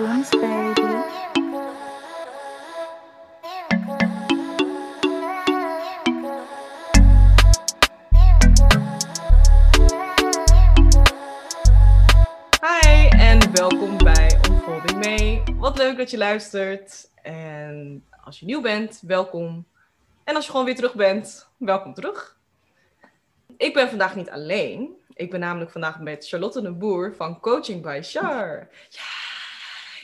Hi en welkom bij Unfolding Mee. Wat leuk dat je luistert. En als je nieuw bent, welkom. En als je gewoon weer terug bent, welkom terug. Ik ben vandaag niet alleen. Ik ben namelijk vandaag met Charlotte de Boer van Coaching by Char. Ja,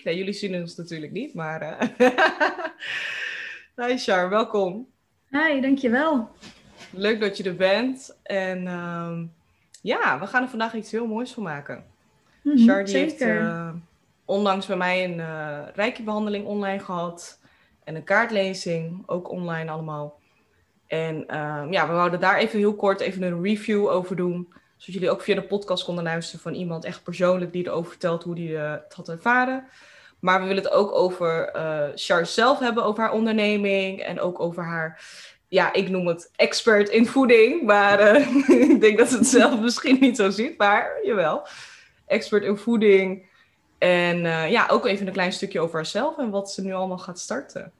ja jullie zien ons natuurlijk niet, maar... eh Hi Char, welkom. Hi, dankjewel. Leuk dat je er bent. En ehm, ja, we gaan er vandaag iets heel moois van maken. Mhm, Char die heeft eh, onlangs bij mij een eh reiki-behandeling online gehad. En een kaartlezing, ook online allemaal. En ehm, ja, we wouden daar even heel kort even een review over doen. Zodat jullie ook via de podcast konden luisteren van iemand echt persoonlijk die erover vertelt hoe die het had ervaren. Maar we willen het ook over eh Char zelf hebben, over haar onderneming. En ook over haar, ja, ik noem het expert in voeding. Maar eh, ik denk dat ze het zelf misschien niet zo ziet, maar jawel expert in voeding. En eh, ja, ook even een klein stukje over haarzelf en wat ze nu allemaal gaat starten.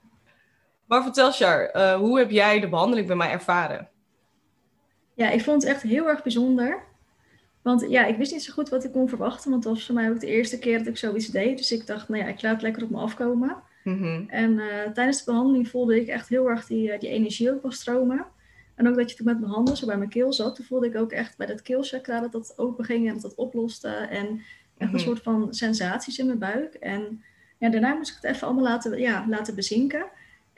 Maar vertel, Char, hoe heb jij de behandeling bij mij ervaren? Ja, ik vond het echt heel erg bijzonder. Want ja, ik wist niet zo goed wat ik kon verwachten, want het was voor mij ook de eerste keer dat ik zoiets deed. Dus ik dacht, nou ja, ik laat het lekker op me afkomen. Mhm. En eh, tijdens de behandeling voelde ik echt heel erg die, eh, die energie ook wel stromen. En ook dat je toen met mijn handen zo bij mijn keel zat, toen voelde ik ook echt bij dat keelchakra dat dat open ging en dat dat oploste. En echt een Mhm. soort van sensaties in mijn buik. En ja, daarna moest ik het even allemaal laten, ja, laten bezinken.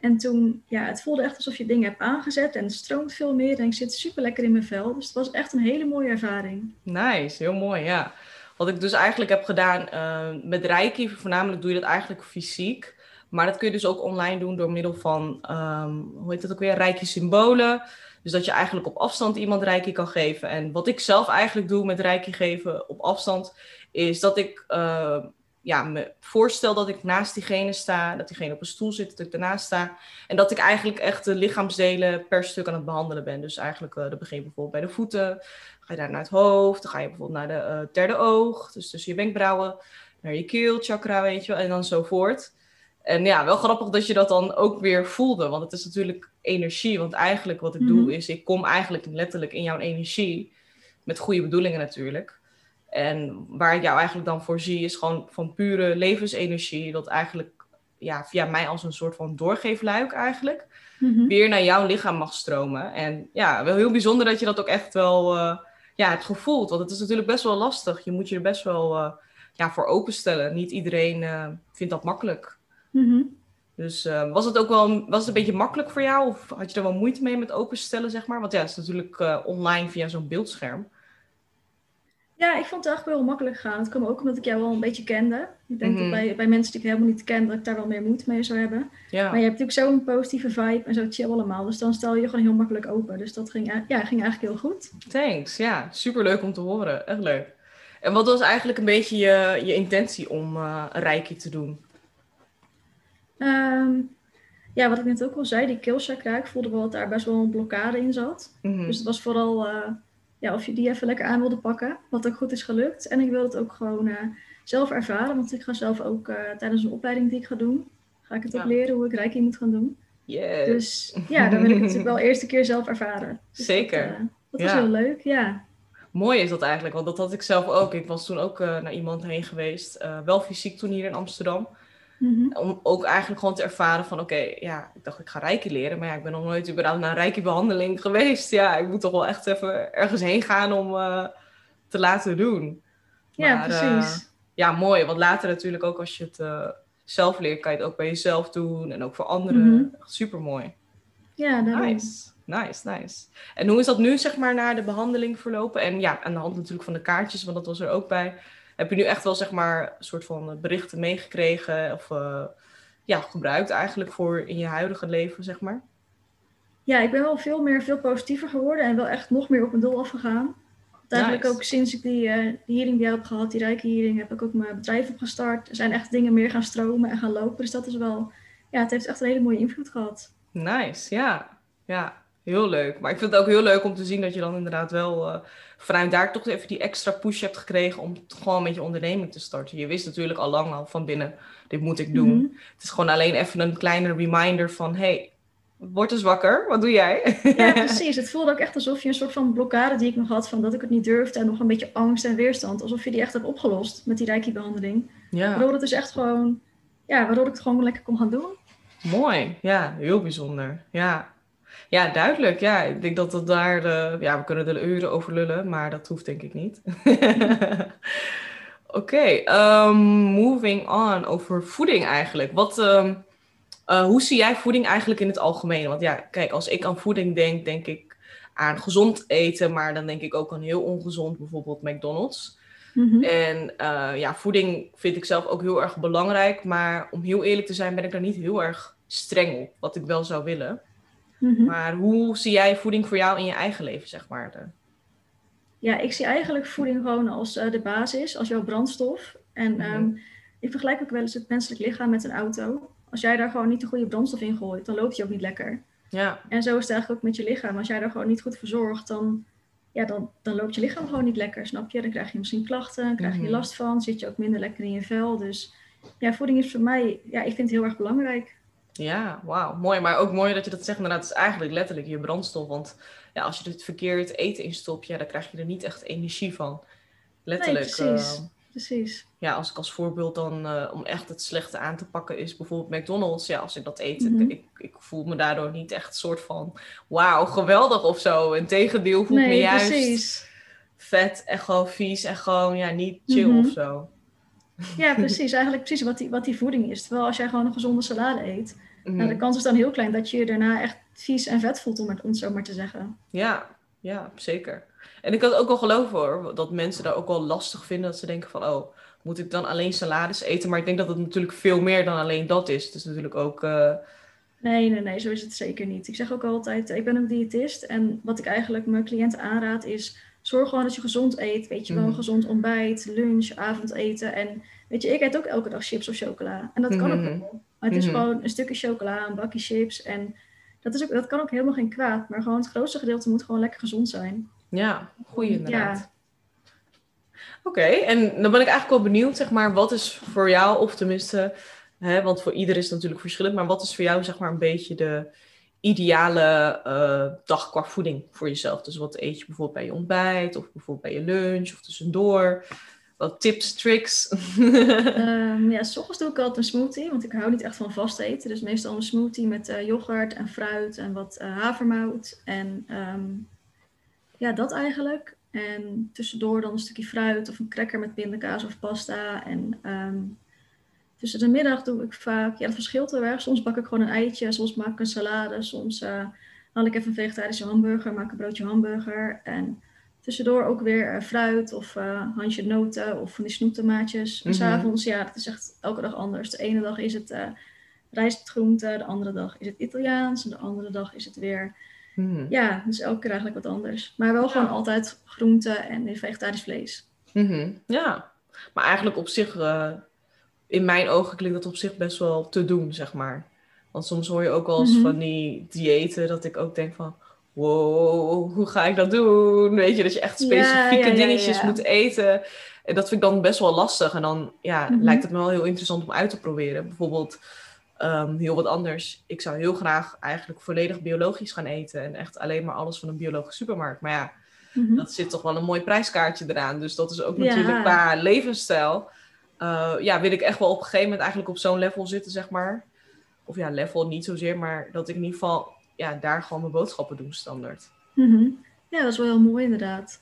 En toen, ja, het voelde echt alsof je dingen hebt aangezet en het stroomt veel meer en ik zit super lekker in mijn vel. Dus het was echt een hele mooie ervaring. Nice, heel mooi, ja. Wat ik dus eigenlijk heb gedaan eh, met Reiki, voornamelijk doe je dat eigenlijk fysiek. Maar dat kun je dus ook online doen door middel van, ehm, hoe heet dat ook weer, Reiki-symbolen. Dus dat je eigenlijk op afstand iemand Reiki kan geven. En wat ik zelf eigenlijk doe met Reiki geven op afstand, is dat ik eh, ja, me voorstel dat ik naast diegene sta, dat diegene op een stoel zit, dat ik ernaast sta. En dat ik eigenlijk echt de lichaamsdelen per stuk aan het behandelen ben. Dus eigenlijk, eh dat begin je bijvoorbeeld bij de voeten, ga je daar naar het hoofd, dan ga je bijvoorbeeld naar de eh, derde oog, dus tussen je wenkbrauwen, naar je keelchakra, weet je wel, en dan zo voort. En ja, wel grappig dat je dat dan ook weer voelde, want het is natuurlijk energie. Want eigenlijk wat ik Mhm. doe is, ik kom eigenlijk letterlijk in jouw energie, met goede bedoelingen natuurlijk. En waar ik jou eigenlijk dan voor zie, is gewoon van pure levensenergie, dat eigenlijk ja, via mij als een soort van doorgeefluik eigenlijk, Mhm. weer naar jouw lichaam mag stromen. En ja, wel heel bijzonder dat je dat ook echt wel eh, ja, hebt gevoeld. Want het is natuurlijk best wel lastig. Je moet je er best wel eh, ja, voor openstellen. Niet iedereen eh, vindt dat makkelijk. Mhm. Dus was het ook wel was het een beetje makkelijk voor jou? Of had je er wel moeite mee met openstellen, zeg maar? Want ja, het is natuurlijk online via zo'n beeldscherm. Ja, ik vond het eigenlijk wel makkelijk gaan. Het kwam ook omdat ik jou wel een beetje kende. Ik denk Mhm. dat bij, bij mensen die ik helemaal niet ken, dat ik daar wel meer moeite mee zou hebben. Ja, Maar je hebt natuurlijk zo'n positieve vibe en zo chill allemaal. Dus dan stel je je gewoon heel makkelijk open. Dus dat ging, e- ja, ging eigenlijk heel goed. thanks. Ja, superleuk om te horen. Echt leuk. En wat was eigenlijk een beetje je, je intentie om eh een reiki te doen? Ehm, ja, wat ik net ook al zei, die keelchakra, ik voelde wel dat daar best wel een blokkade in zat. Mhm. Dus het was vooral eh, ja, of je die even lekker aan wilde pakken, wat ook goed is gelukt. En ik wil het ook gewoon eh, zelf ervaren, want ik ga zelf ook eh, tijdens een opleiding die ik ga doen, ga ik het ook leren hoe ik reiki moet gaan doen. Yes. Dus ja, dan wil ik het natuurlijk wel eerste keer zelf ervaren. Dus Zeker. Dat, eh, dat was Ja. heel leuk, ja. Mooi is dat eigenlijk, want dat had ik zelf ook. Ik was toen ook naar iemand heen geweest, wel fysiek toen hier in Amsterdam. Mhm. Om ook eigenlijk gewoon te ervaren van, oké, ja, ik dacht ik ga reiki leren, maar ja, ik ben nog nooit überhaupt naar een reiki behandeling geweest. Ja, ik moet toch wel echt even ergens heen gaan om eh, te laten doen. Ja, Maar, eh, precies. ja, mooi, want later natuurlijk ook als je het eh, zelf leert, kan je het ook bij jezelf doen en ook voor anderen. Mhm. Super mooi. ja, daarom. Nice, nice, nice. En hoe is dat nu, zeg maar, naar de behandeling verlopen? En ja, aan de hand natuurlijk van de kaartjes, want dat was er ook bij. Heb je nu echt wel, zeg maar, een soort van berichten meegekregen of eh, ja, gebruikt eigenlijk voor in je huidige leven, zeg maar? Ja, ik ben wel veel meer, veel positiever geworden en wel echt nog meer op mijn doel afgegaan. Eigenlijk Nice. ook sinds ik die, eh, die hearing bij jou heb gehad, die rijke hearing, heb ik ook mijn bedrijf opgestart. Er zijn echt dingen meer gaan stromen en gaan lopen. Dus dat is wel, ja, het heeft echt een hele mooie invloed gehad. Nice, ja. Ja, heel leuk. Maar ik vind het ook heel leuk om te zien dat je dan inderdaad wel uh, vanuit daar toch even die extra push hebt gekregen om gewoon met je onderneming te starten. Je wist natuurlijk al lang al van binnen, dit moet ik doen. Mhm. Het is gewoon alleen even een kleine reminder van, hey, word eens wakker, wat doe jij? Ja, precies. Het voelde ook echt alsof je een soort van blokkade die ik nog had van dat ik het niet durfde en nog een beetje angst en weerstand, alsof je die echt hebt opgelost met die reiki-behandeling. Ja. Waardoor het dus echt gewoon, ja, waardoor ik het gewoon lekker kon gaan doen. Mooi, ja, heel bijzonder. Ja, ja, duidelijk. Ja, ik denk dat het daar, uh, ja, we kunnen er uren over lullen, maar dat hoeft denk ik niet. Oké, ehm, moving on over voeding eigenlijk. Wat, ehm, eh, hoe zie jij voeding eigenlijk in het algemeen? Want ja, kijk, als ik aan voeding denk, denk ik aan gezond eten, maar dan denk ik ook aan heel ongezond, bijvoorbeeld McDonald's. Mhm. En uh, ja, voeding vind ik zelf ook heel erg belangrijk, maar om heel eerlijk te zijn ben ik daar niet heel erg streng op, wat ik wel zou willen. Mhm. Maar hoe zie jij voeding voor jou in je eigen leven, zeg maar? Ja, ik zie eigenlijk voeding gewoon als uh, de basis, als jouw brandstof. En mhm. ehm, ik vergelijk ook wel eens het menselijk lichaam met een auto. Als jij daar gewoon niet de goede brandstof in gooit, dan loopt je ook niet lekker. Ja. En zo is het eigenlijk ook met je lichaam. Als jij daar gewoon niet goed verzorgt, dan, ja, dan, dan loopt je lichaam gewoon niet lekker, snap je? Dan krijg je misschien klachten, dan krijg je mhm. last van, zit je ook minder lekker in je vel. Dus ja, voeding is voor mij, ja, ik vind het heel erg belangrijk. Ja, wauw, mooi. Maar ook mooi dat je dat zegt. Inderdaad, het is eigenlijk letterlijk je brandstof. Want ja, als je het verkeerd eten instopt, ja, dan krijg je er niet echt energie van. Letterlijk. Nee, precies. Uh, precies. Ja, als ik als voorbeeld dan, uh, om echt het slechte aan te pakken, is bijvoorbeeld McDonald's. Ja, als ik dat eet, mm -hmm. ik, ik, voel me daardoor niet echt soort van, wauw, geweldig of zo. En tegendeel voelt nee, me juist precies. vet en gewoon vies en gewoon, ja, niet chill mm -hmm. of zo. Ja, precies. Eigenlijk precies wat die, wat die voeding is. Terwijl als jij gewoon een gezonde salade eet, nou, de mhm. kans is dan heel klein dat je je daarna echt vies en vet voelt, om het, om zo maar te zeggen. Ja, ja, zeker. En ik het ook wel geloven hoor, dat mensen daar ook wel lastig vinden. Dat ze denken van, oh, moet ik dan alleen salades eten? Maar ik denk dat het natuurlijk veel meer dan alleen dat is. Het is natuurlijk ook... Uh... Nee, nee, nee, zo is het zeker niet. Ik zeg ook altijd, ik ben een diëtist. En wat ik eigenlijk mijn cliënten aanraad is, zorg gewoon dat je gezond eet. Weet je wel, mm. gezond ontbijt, lunch, avondeten. En weet je, ik eet ook elke dag chips of chocola. En dat kan ook mhm. wel. Maar het is mhm. gewoon een stukje chocola, een bakje chips. En dat, is ook, dat kan ook helemaal geen kwaad. Maar gewoon het grootste gedeelte moet gewoon lekker gezond zijn. Ja, goeie inderdaad. Ja. Oké, en dan ben ik eigenlijk wel benieuwd, zeg maar, wat is voor jou, of tenminste, hè, want voor ieder is het natuurlijk verschillend, maar wat is voor jou, zeg maar, een beetje de ideale uh, dag qua voeding voor jezelf? Dus wat eet je bijvoorbeeld bij je ontbijt, of bijvoorbeeld bij je lunch, of tussendoor? Wat tips, tricks? um, ja, s ochtends doe ik altijd een smoothie, want ik hou niet echt van vast eten. Dus meestal een smoothie met uh, yoghurt en fruit en wat uh, havermout. En um, ja, dat eigenlijk. En tussendoor dan een stukje fruit of een cracker met pindakaas of pasta. En um, tussen de middag doe ik vaak, ja, dat verschilt heel erg. Soms bak ik gewoon een eitje, soms maak ik een salade, soms uh, haal ik even een vegetarische hamburger, maak een broodje hamburger. En tussendoor ook weer uh, fruit of uh, handje noten of van die snoeptomaatjes. Mm -hmm. S'avonds, ja, het is echt elke dag anders. De ene dag is het uh, rijst met groenten, de andere dag is het Italiaans en de andere dag is het weer... Mm. Ja, dus elke keer eigenlijk wat anders. Maar wel ja. gewoon altijd groenten en vegetarisch vlees. Mm -hmm. Ja, maar eigenlijk op zich, in mijn ogen klinkt dat op zich best wel te doen, zeg maar. Want soms hoor je ook wel eens -hmm. van die diëten dat ik ook denk van wow, hoe ga ik dat doen? Weet je, dat je echt specifieke dingetjes moet eten. En dat vind ik dan best wel lastig. En dan ja, mhm. lijkt het me wel heel interessant om uit te proberen. Bijvoorbeeld um, heel wat anders. Ik zou heel graag eigenlijk volledig biologisch gaan eten. En echt alleen maar alles van een biologische supermarkt. Maar ja, mm -hmm. dat zit toch wel een mooi prijskaartje eraan. Dus dat is ook natuurlijk qua levensstijl. Uh, ja, wil ik echt wel op een gegeven moment eigenlijk op zo'n level zitten, zeg maar. Of ja, level niet zozeer, maar dat ik in ieder geval ja, daar gewoon mijn boodschappen doen standaard. Mm -hmm. Ja, dat is wel heel mooi inderdaad.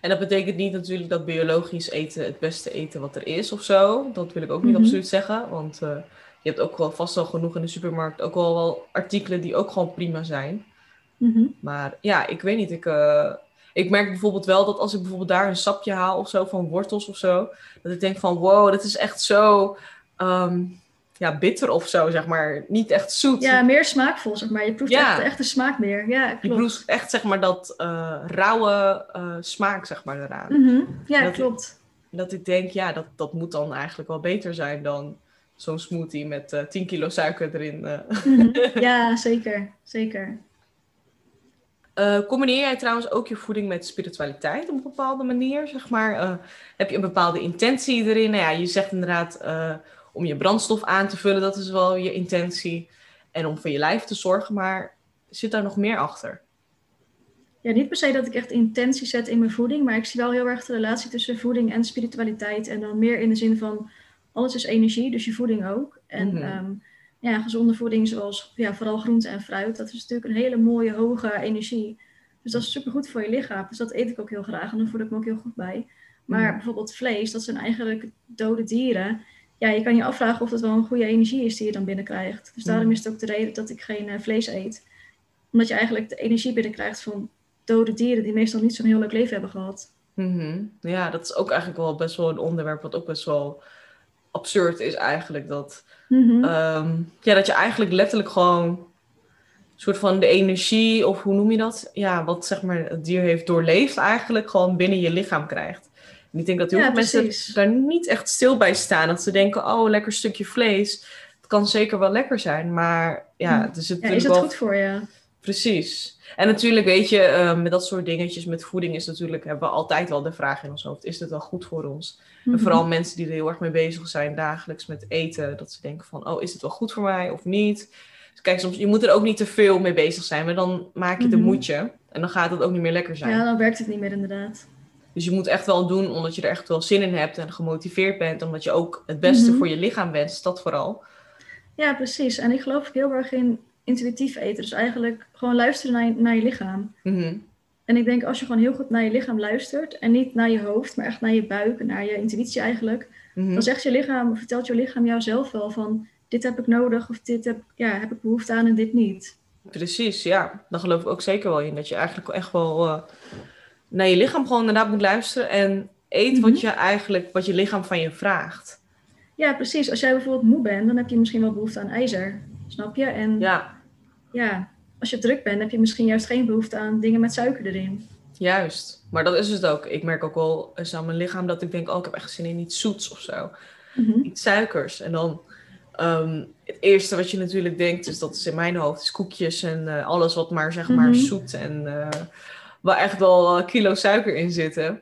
En dat betekent niet natuurlijk dat biologisch eten het beste eten wat er is of zo. Dat wil ik ook niet Mhm. absoluut zeggen. Want eh, je hebt ook wel vast wel genoeg in de supermarkt. Ook wel, wel artikelen die ook gewoon prima zijn. Mhm. Maar ja, ik weet niet. Ik, eh, ik merk bijvoorbeeld wel dat als ik bijvoorbeeld daar een sapje haal of zo van wortels of zo. Dat ik denk van wow, dat is echt zo ehm, ja, bitter of zo, zeg maar. Niet echt zoet. Ja, meer smaakvol, zeg maar. Je proeft Ja. echt, echt de smaak meer. Ja, klopt. Je proeft echt zeg maar dat eh, rauwe eh, smaak zeg maar eraan. Mhm. Ja, Dat- klopt. Dat ik denk, ja, dat, dat moet dan eigenlijk wel beter zijn dan zo'n smoothie met eh 10 kilo suiker erin. Mhm. Ja, zeker. Zeker. Uh, combineer jij trouwens ook je voeding met spiritualiteit op een bepaalde manier, zeg maar? Uh, heb je een bepaalde intentie erin? Nou ja, je zegt inderdaad uh, om je brandstof aan te vullen, dat is wel je intentie. En om voor je lijf te zorgen, maar zit daar nog meer achter? Ja, niet per se dat ik echt intentie zet in mijn voeding, maar ik zie wel heel erg de relatie tussen voeding en spiritualiteit. En dan meer in de zin van alles is energie, dus je voeding ook. En mm -hmm. um, ja, gezonde voeding zoals ja, vooral groente en fruit, dat is natuurlijk een hele mooie hoge energie. Dus dat is super goed voor je lichaam. Dus dat eet ik ook heel graag en dan voel ik me ook heel goed bij. Maar mm. bijvoorbeeld vlees, dat zijn eigenlijk dode dieren. Ja, je kan je afvragen of dat wel een goede energie is die je dan binnenkrijgt. Dus daarom is het ook de reden dat ik geen uh, vlees eet. Omdat je eigenlijk de energie binnenkrijgt van dode dieren die meestal niet zo'n heel leuk leven hebben gehad. Mm -hmm. Ja, dat is ook eigenlijk wel best wel een onderwerp wat ook best wel absurd is eigenlijk. Dat, mm -hmm. um, ja, dat je eigenlijk letterlijk gewoon een soort van de energie, of hoe noem je dat? Ja, wat zeg maar het dier heeft doorleefd eigenlijk, gewoon binnen je lichaam krijgt. En ik denk dat heel ja, veel mensen daar niet echt stil bij staan. Dat ze denken, oh, lekker stukje vlees. Het kan zeker wel lekker zijn, maar ja, het is, het ja, is het wel... goed voor je? Precies. En natuurlijk weet je, uh, met dat soort dingetjes, met voeding is natuurlijk, hebben we altijd wel de vraag in ons hoofd, is het wel goed voor ons? Mm -hmm. En vooral mensen die er heel erg mee bezig zijn dagelijks met eten, dat ze denken van, oh, is het wel goed voor mij of niet? Dus kijk, soms, je moet er ook niet te veel mee bezig zijn, maar dan maak je mm -hmm. de moedje en dan gaat het ook niet meer lekker zijn. Ja, dan werkt het niet meer inderdaad. Dus je moet echt wel doen omdat je er echt wel zin in hebt en gemotiveerd bent, omdat je ook het beste mm -hmm. voor je lichaam wenst, dat vooral. Ja, precies. En ik geloof heel erg in intuïtief eten. Dus eigenlijk gewoon luisteren naar je, naar je lichaam. Mm -hmm. En ik denk als je gewoon heel goed naar je lichaam luistert en niet naar je hoofd, maar echt naar je buik, naar je intuïtie eigenlijk, mm -hmm. dan zegt je lichaam, vertelt je lichaam jou zelf wel van dit heb ik nodig of dit heb, ja, heb ik behoefte aan en dit niet. Precies, ja. Dan geloof ik ook zeker wel in dat je eigenlijk echt wel uh, naar je lichaam gewoon inderdaad moet luisteren en eet mm -hmm. wat je eigenlijk, wat je lichaam van je vraagt. Ja, precies. Als jij bijvoorbeeld moe bent, dan heb je misschien wel behoefte aan ijzer. Snap je? En ja ja, als je druk bent, heb je misschien juist geen behoefte aan dingen met suiker erin. Juist, maar dat is het ook. Ik merk ook wel eens aan mijn lichaam dat ik denk, oh, ik heb echt zin in iets zoets of zo. Mm -hmm. Iets suikers. En dan um, het eerste wat je natuurlijk denkt, is dat is in mijn hoofd, is koekjes en uh, alles wat maar zeg maar mm -hmm. zoet en uh, waar echt wel uh, kilo suiker in zitten.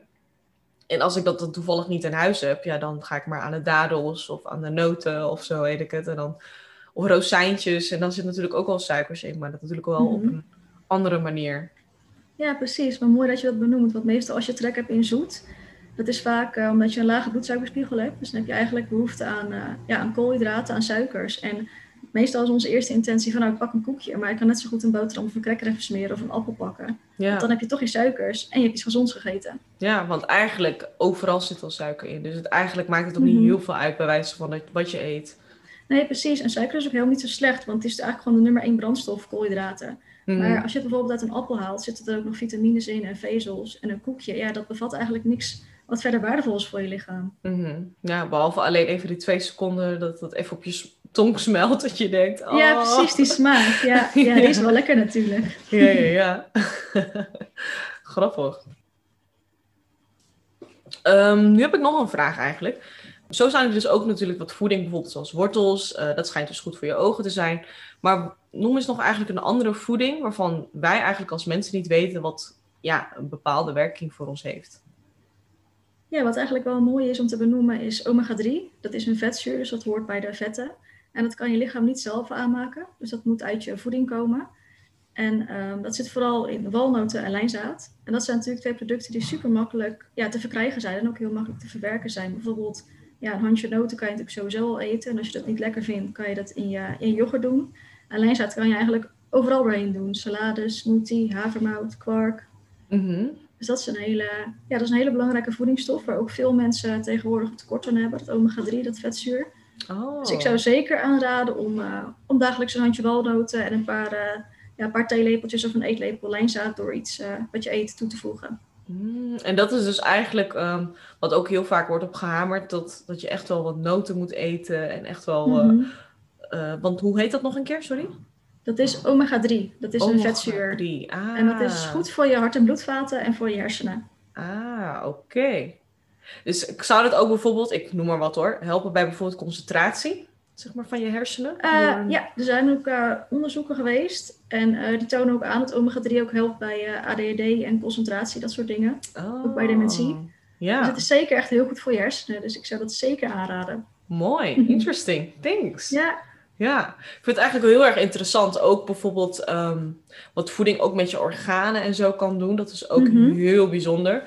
En als ik dat dan toevallig niet in huis heb, ja, dan ga ik maar aan de dadels of aan de noten of zo, weet ik het. En dan of rozijntjes. En dan zit natuurlijk ook wel suikers in, maar dat natuurlijk wel op een andere manier. Ja, precies. Maar mooi dat je dat benoemt. Want meestal als je trek hebt in zoet, dat is vaak uh, omdat je een lage bloedsuikerspiegel hebt. Dus dan heb je eigenlijk behoefte aan, uh, ja, aan koolhydraten, aan suikers. En meestal is onze eerste intentie van nou, ik pak een koekje, maar ik kan net zo goed een boterham of een cracker even smeren of een appel pakken. Ja. Want dan heb je toch je suikers en je hebt iets gezonds gegeten. Ja, want eigenlijk overal zit wel suiker in. Dus het, eigenlijk maakt het ook mm -hmm. niet heel veel uit bij wijze van wat je eet. Nee, precies. En suiker is ook helemaal niet zo slecht, want het is eigenlijk gewoon de nummer één brandstof, koolhydraten. Mm. Maar als je het bijvoorbeeld uit een appel haalt, zitten er ook nog vitamines in en vezels. En een koekje, ja, dat bevat eigenlijk niks wat verder waardevol is voor je lichaam. Mm -hmm. Ja, behalve alleen even die twee seconden dat dat even op je tong smelt, dat je denkt... Oh. Ja, precies, die smaak. Ja, ja, die is wel lekker natuurlijk. Ja, ja, ja. Grappig. Um, nu heb ik nog een vraag eigenlijk. Zo zijn er dus ook natuurlijk wat voeding, bijvoorbeeld zoals wortels. Uh, dat schijnt dus goed voor je ogen te zijn. Maar noem eens nog eigenlijk een andere voeding waarvan wij eigenlijk als mensen niet weten wat ja, een bepaalde werking voor ons heeft. Ja, wat eigenlijk wel mooi is om te benoemen is omega-3. Dat is een vetzuur, dus dat hoort bij de vetten. En dat kan je lichaam niet zelf aanmaken. Dus dat moet uit je voeding komen. En um, dat zit vooral in walnoten en lijnzaad. En dat zijn natuurlijk twee producten die super makkelijk ja, te verkrijgen zijn en ook heel makkelijk te verwerken zijn. Bijvoorbeeld ja, een handje noten kan je natuurlijk sowieso al eten. En als je dat niet lekker vindt, kan je dat in je, in yoghurt doen. En lijnzaad kan je eigenlijk overal doorheen doen. Salade, smoothie, havermout, kwark. -hmm. Dus dat is, een hele, ja, dat is een hele belangrijke voedingsstof waar ook veel mensen tegenwoordig tekort aan hebben. Dat omega-3, dat vetzuur. Oh. Dus ik zou zeker aanraden om, uh, om dagelijks een handje walnoten en een paar, uh, ja, een paar theelepeltjes of een eetlepel lijnzaad door iets uh, wat je eet toe te voegen. Mm, en dat is dus eigenlijk um, wat ook heel vaak wordt opgehamerd, dat, dat je echt wel wat noten moet eten en echt wel. Mm -hmm. uh, uh, want hoe heet dat nog een keer, sorry? Dat is omega-3. Dat is omega een vetzuur. 3. Ah. En dat is goed voor je hart- en bloedvaten en voor je hersenen. Ah, oké. Okay. Dus ik zou het ook bijvoorbeeld, ik noem maar wat hoor, helpen bij bijvoorbeeld concentratie. zeg maar, van je hersenen? Uh, Door- Ja, er zijn ook uh, onderzoeken geweest. En uh, die tonen ook aan dat omega-3 ook helpt bij ADHD en concentratie, dat soort dingen. Oh. ook bij dementie. Ja, Dus het is zeker echt heel goed voor je hersenen. Dus ik zou dat zeker aanraden. mooi. Interesting. Thanks. Ja, Ja, ik vind het eigenlijk wel heel erg interessant. Ook bijvoorbeeld ehm, wat voeding ook met je organen en zo kan doen. Dat is ook Mhm. heel bijzonder.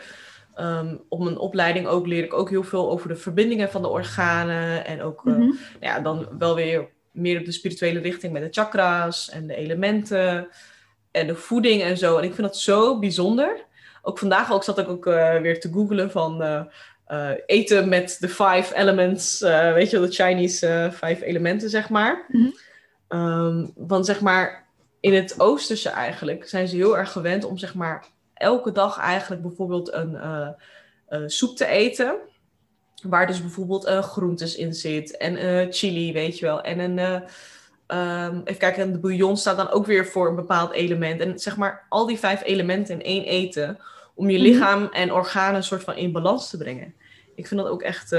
Ehm, op mijn opleiding ook leer ik ook heel veel over de verbindingen van de organen. En ook eh, mhm. nou ja, dan wel weer meer op de spirituele richting met de chakras en de elementen en de voeding en zo. En ik vind dat zo bijzonder. Ook vandaag ook zat ik ook eh, weer te googlen van eh, eten met de five elements, weet je wel, de Chinese vijf elementen, zeg maar. Mhm. Ehm, want zeg maar, in het Oosterse eigenlijk zijn ze heel erg gewend om zeg maar elke dag eigenlijk bijvoorbeeld een eh, eh, soep te eten. Waar dus bijvoorbeeld eh, groentes in zit en chili, weet je wel. En een, eh, ehm, even kijken, en de bouillon staat dan ook weer voor een bepaald element. En zeg maar al die vijf elementen in één eten. Om je Mhm. lichaam en organen een soort van in balans te brengen. Ik vind dat ook echt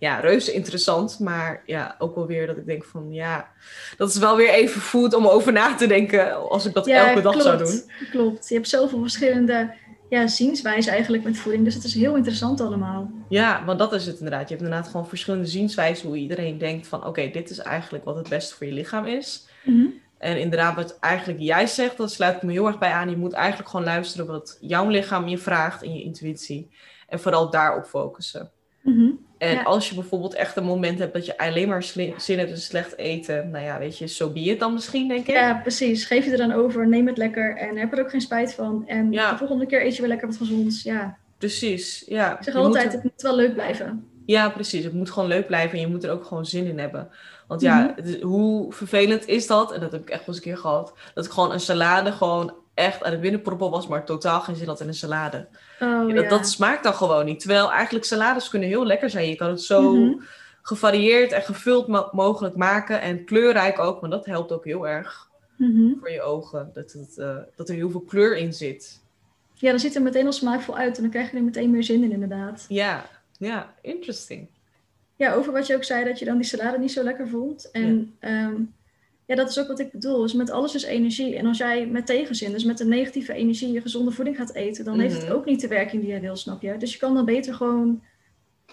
ja, reuze interessant. Maar ja, ook wel weer dat ik denk van ja, dat is wel weer even food om over na te denken. Als ik dat elke dag zou doen. Klopt. Je hebt zoveel verschillende ja, zienswijzen eigenlijk met voeding. Dus het is heel interessant allemaal. Ja, want dat is het inderdaad. Je hebt inderdaad gewoon verschillende zienswijzen hoe iedereen denkt van oké, dit is eigenlijk wat het beste voor je lichaam is. Mhm. En inderdaad, wat eigenlijk jij zegt, dat sluit ik me heel erg bij aan. Je moet eigenlijk gewoon luisteren wat jouw lichaam je vraagt en je intuïtie. En vooral daarop focussen. Mhm. En Ja. als je bijvoorbeeld echt een moment hebt dat je alleen maar zin hebt in slecht eten, nou ja, weet je, zo so be it dan misschien, denk ik. Ja, precies. Geef je er dan over, neem het lekker en heb er ook geen spijt van. En Ja. de volgende keer eet je weer lekker wat gezonds. Ja, Precies, ja. ik zeg Je altijd, het moet wel leuk blijven. Ja, precies. Het moet gewoon leuk blijven en je moet er ook gewoon zin in hebben. Want ja, Mhm. hoe vervelend is dat? En dat heb ik echt wel eens een keer gehad. Dat ik gewoon een salade gewoon echt aan het binnenproppen was, maar totaal geen zin had in een salade. Oh, Ja, dat, ja. dat smaakt dan gewoon niet. Terwijl eigenlijk salades kunnen heel lekker zijn. Je kan het zo Mhm. gevarieerd en gevuld mo- mogelijk maken. En kleurrijk ook, want dat helpt ook heel erg Mhm. voor je ogen. Dat, het, eh, dat er heel veel kleur in zit. Ja, dan ziet er meteen al smaakvol uit en dan krijg je er meteen meer zin in inderdaad. Ja, ja, interesting. Ja, over wat je ook zei, dat je dan die salade niet zo lekker vond. En ja, ja dat is ook wat ik bedoel. Dus met alles is energie. En als jij met tegenzin, dus met een negatieve energie, je gezonde voeding gaat eten, dan heeft het Mhm. ook niet de werking die jij wil, snap je? Dus je kan dan beter gewoon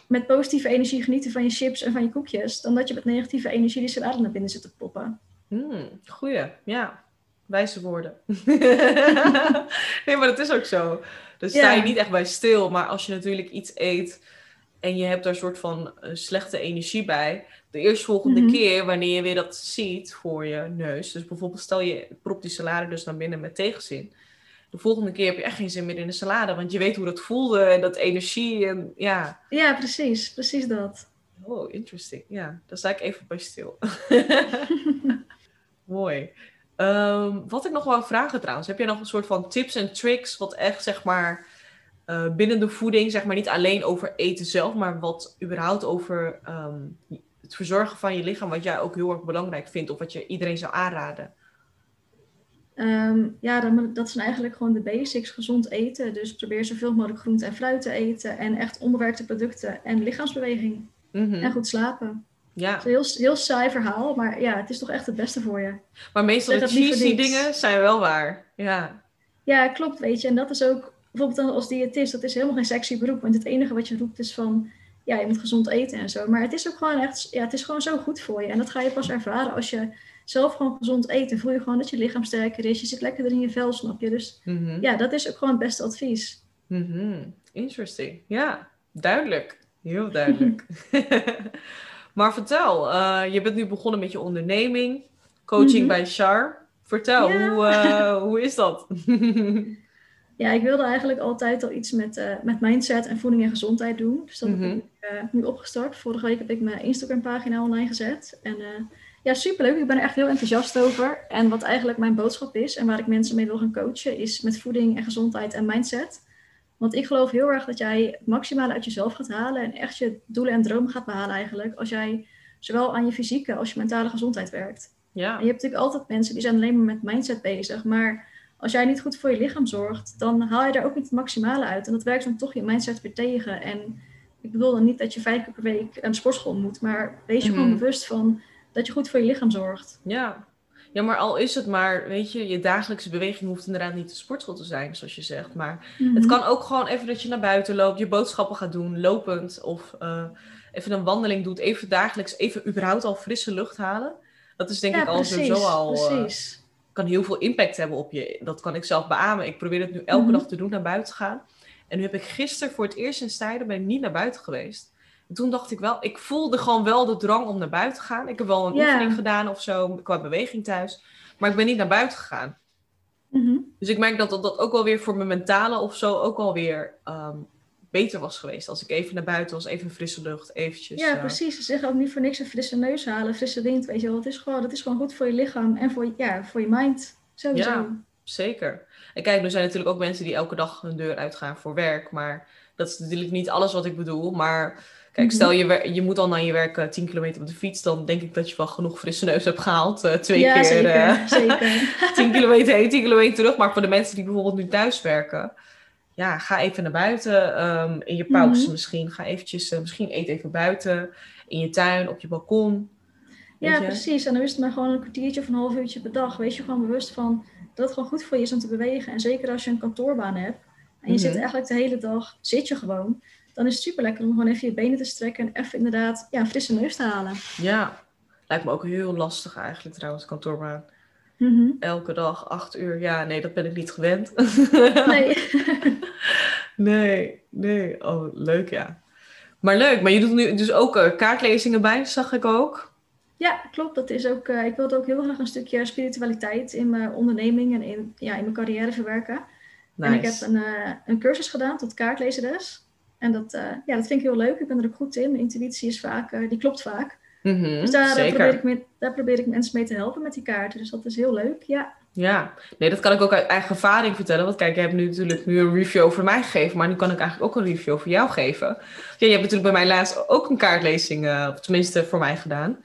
met positieve energie genieten van je chips en van je koekjes, dan dat je met negatieve energie die salade naar binnen zit te poppen. Hmm, goeie, ja. Wijze woorden. nee, maar dat is ook zo. Daar sta je Ja. niet echt bij stil. Maar als je natuurlijk iets eet en je hebt daar een soort van eh, slechte energie bij. De eerstvolgende Mhm. keer wanneer je weer dat ziet voor je neus. Dus bijvoorbeeld stel je propt die salade dus naar binnen met tegenzin. De volgende keer heb je echt geen zin meer in de salade. Want je weet hoe dat voelde en dat energie en ja. Ja, precies. Precies dat. Oh, interesting. Ja, daar sta ik even bij stil. Mooi. Ehm, wat ik nog wou vragen trouwens, heb jij nog een soort van tips en tricks wat echt zeg maar eh, binnen de voeding, zeg maar niet alleen over eten zelf, maar wat überhaupt over ehm, het verzorgen van je lichaam, wat jij ook heel erg belangrijk vindt of wat je iedereen zou aanraden? Ehm, ja, dan, dat zijn eigenlijk gewoon de basics. Gezond eten. Dus probeer zoveel mogelijk groente en fruit te eten. En echt onbewerkte producten. En lichaamsbeweging. Mhm. En goed slapen. Ja, Het is een heel, heel saai verhaal. Maar ja, het is toch echt het beste voor je. maar meestal de cheesy dingen zijn wel waar. Ja. Ja, klopt, weet je. En dat is ook, bijvoorbeeld als diëtist, dat is helemaal geen sexy beroep. Want het enige wat je roept is van, ja, je moet gezond eten en zo. Maar het is ook gewoon echt, ja, het is gewoon zo goed voor je. En dat ga je pas ervaren als je zelf gewoon gezond eet. Dan voel je gewoon dat je lichaam sterker is. Je zit lekkerder in je vel, snap je? Dus Mhm. ja, dat is ook gewoon het beste advies. Mhm. Interesting. Ja, duidelijk. Heel duidelijk. maar vertel, eh, je bent nu begonnen met je onderneming, coaching Mhm. bij Char. Vertel, Ja. hoe, eh, hoe is dat? Ja, ik wilde eigenlijk altijd al iets met, eh, met mindset en voeding en gezondheid doen. Dus dat heb Mhm. ik eh, nu opgestart. Vorige week heb ik mijn Instagram pagina online gezet. En eh, ja, superleuk. Ik ben er echt heel enthousiast over. En wat eigenlijk mijn boodschap is en waar ik mensen mee wil gaan coachen, is met voeding en gezondheid en mindset. Want ik geloof heel erg dat jij het maximale uit jezelf gaat halen en echt je doelen en dromen gaat behalen eigenlijk. Als jij zowel aan je fysieke als je mentale gezondheid werkt. ja. En je hebt natuurlijk altijd mensen die zijn alleen maar met mindset bezig. Maar als jij niet goed voor je lichaam zorgt, dan haal je daar ook niet het maximale uit. En dat werkt dan toch je mindset weer tegen. En ik bedoel dan niet dat je vijf keer per week aan de sportschool moet, maar wees je gewoon Mhm. bewust van dat je goed voor je lichaam zorgt. Ja. ja, maar al is het maar, weet je, je dagelijkse beweging hoeft inderdaad niet de sportschool te zijn, zoals je zegt. Maar het Mhm. kan ook gewoon even dat je naar buiten loopt, je boodschappen gaat doen, lopend. Of eh, even een wandeling doet, even dagelijks, even überhaupt al frisse lucht halen. Dat is denk ja, ik al precies, sowieso al, eh, precies. Kan heel veel impact hebben op je. Dat kan ik zelf beamen. Ik probeer het nu elke Mhm. dag te doen, naar buiten gaan. En nu heb ik gisteren voor het eerst in tijden ben ik niet naar buiten geweest. En toen dacht ik wel, ik voelde gewoon wel de drang om naar buiten te gaan. Ik heb wel een oefening gedaan of zo, qua beweging thuis. Maar ik ben niet naar buiten gegaan. Mhm. Dus ik merk dat dat, dat ook wel weer voor mijn mentale of zo ook wel weer ehm, beter was geweest. Als ik even naar buiten was, even frisse lucht, eventjes. Ja, eh, precies. Ze zeggen ook niet voor niks een frisse neus halen, frisse wind, weet je wel. Het is gewoon, dat is gewoon goed voor je lichaam en voor, ja, voor je mind. Sowieso. Ja. Zeker. En kijk, er zijn natuurlijk ook mensen die elke dag hun deur uitgaan voor werk. Maar dat is natuurlijk niet alles wat ik bedoel. Maar kijk, Mhm. stel je, je moet dan naar je werk eh, 10 kilometer op de fiets. Dan denk ik dat je wel genoeg frisse neus hebt gehaald. eh, twee ja, keer zeker. eh, zeker. 10 kilometer heen, 10 kilometer terug. Maar voor de mensen die bijvoorbeeld nu thuis werken. Ja, ga even naar buiten. ehm, in je pauze Mhm. misschien. Ga eventjes, eh, misschien eet even buiten. In je tuin, op je balkon. Ja, precies. En dan is het maar gewoon een kwartiertje of een half uurtje per dag. Wees je gewoon bewust van dat het gewoon goed voor je is om te bewegen. En zeker als je een kantoorbaan hebt en je Mhm. zit eigenlijk de hele dag, zit je gewoon. Dan is het super lekker om gewoon even je benen te strekken en even inderdaad ja, een frisse neus te halen. Ja, lijkt me ook heel lastig eigenlijk trouwens, kantoorbaan. Mhm. Elke dag, acht uur. Ja, nee, dat ben ik niet gewend. Nee. nee, nee. Oh, leuk ja. Maar leuk, maar je doet nu dus ook eh, kaartlezingen bij, zag ik ook. Ja, klopt. Dat is ook, eh, ik wilde ook heel graag een stukje spiritualiteit in mijn onderneming en in, ja, in mijn carrière verwerken. En ik heb een, eh, een cursus gedaan tot kaartlezeres. En dat, ja, dat vind ik heel leuk. Ik ben er ook goed in. Mijn intuïtie is vaak, die klopt vaak. Mhm, Dus daar, eh, probeer ik me, daar probeer ik mensen mee te helpen met die kaarten. Dus dat is heel leuk. Ja, Ja, nee, dat kan ik ook uit eigen ervaring vertellen. Want kijk, je hebt nu natuurlijk nu een review over mij gegeven, maar nu kan ik eigenlijk ook een review over jou geven. Ja, je hebt natuurlijk bij mij laatst ook een kaartlezing, of tenminste voor mij gedaan.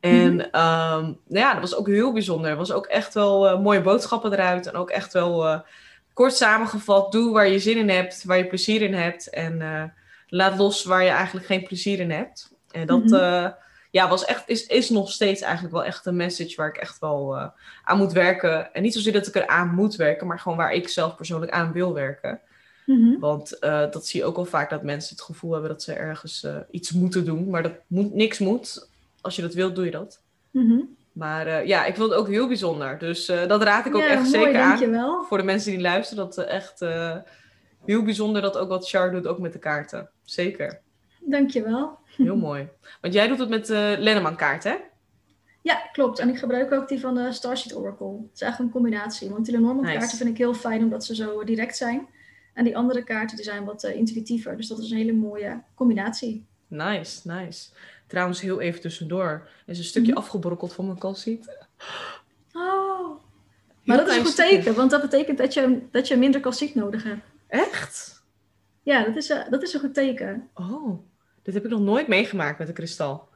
En Mhm. ehm, nou ja, dat was ook heel bijzonder. Er was ook echt wel eh, mooie boodschappen eruit. En ook echt wel kort samengevat, doe waar je zin in hebt, waar je plezier in hebt. En laat los waar je eigenlijk geen plezier in hebt. En dat Mhm. Ja, was echt, is, is nog steeds eigenlijk wel echt een message waar ik echt wel eh, aan moet werken. En niet zozeer dat ik er aan moet werken, maar gewoon waar ik zelf persoonlijk aan wil werken. Mhm. Want eh, dat zie je ook wel vaak dat mensen het gevoel hebben dat ze ergens eh, iets moeten doen. Maar dat moet, niks moet. Als je dat wilt, doe je dat. Mhm. Maar ja, ik vond het ook heel bijzonder. Dus dat raad ik ook ja, echt mooi, zeker aan. Voor de mensen die luisteren, dat echt heel bijzonder dat ook wat Char doet, ook met de kaarten. Zeker. Dankjewel. Heel mooi. Want jij doet het met de Lenneman kaart, hè? Ja, klopt. En ik gebruik ook die van de Starseed Oracle. Het is eigenlijk een combinatie. Want die Lenormand Nice. kaarten vind ik heel fijn omdat ze zo direct zijn. En die andere kaarten die zijn wat eh, intuïtiever. Dus dat is een hele mooie combinatie. Nice, nice. Trouwens, heel even tussendoor. Er is een stukje Mhm. afgebrokkeld van mijn calciet. Oh. Maar dat is een goed stukje. teken, want dat betekent dat je, dat je minder calciet nodig hebt. Echt? Ja, dat is, eh, dat is een goed teken. Oh, dit heb ik nog nooit meegemaakt met een kristal.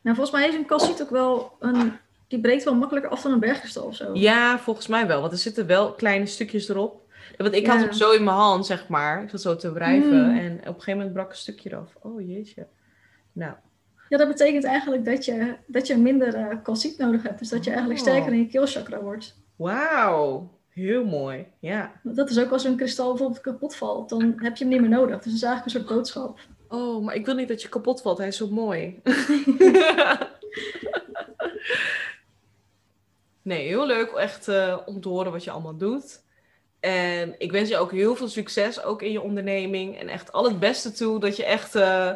Nou, volgens mij is een calciet ook wel een... Die breekt wel makkelijker af dan een bergkristal of zo. Ja, volgens mij wel. Want er zitten wel kleine stukjes erop. Want ik Ja. had hem zo in mijn hand, zeg maar. Ik zat zo te wrijven. Mm. En op een gegeven moment brak een stukje eraf. Oh, jeetje. Nou, Ja, dat betekent eigenlijk dat je, dat je minder calciet nodig hebt. Dus dat je eigenlijk Oh. sterker in je keelchakra wordt. wauw. Heel mooi. Ja. Dat is ook als een kristal bijvoorbeeld kapot valt, dan heb je hem niet meer nodig. Dus dat is eigenlijk een soort boodschap. Oh, maar ik wil niet dat je kapot valt. Hij is zo mooi. nee, heel leuk echt eh, om te horen wat je allemaal doet. En ik wens je ook heel veel succes, ook in je onderneming. En echt al het beste toe, dat je echt eh,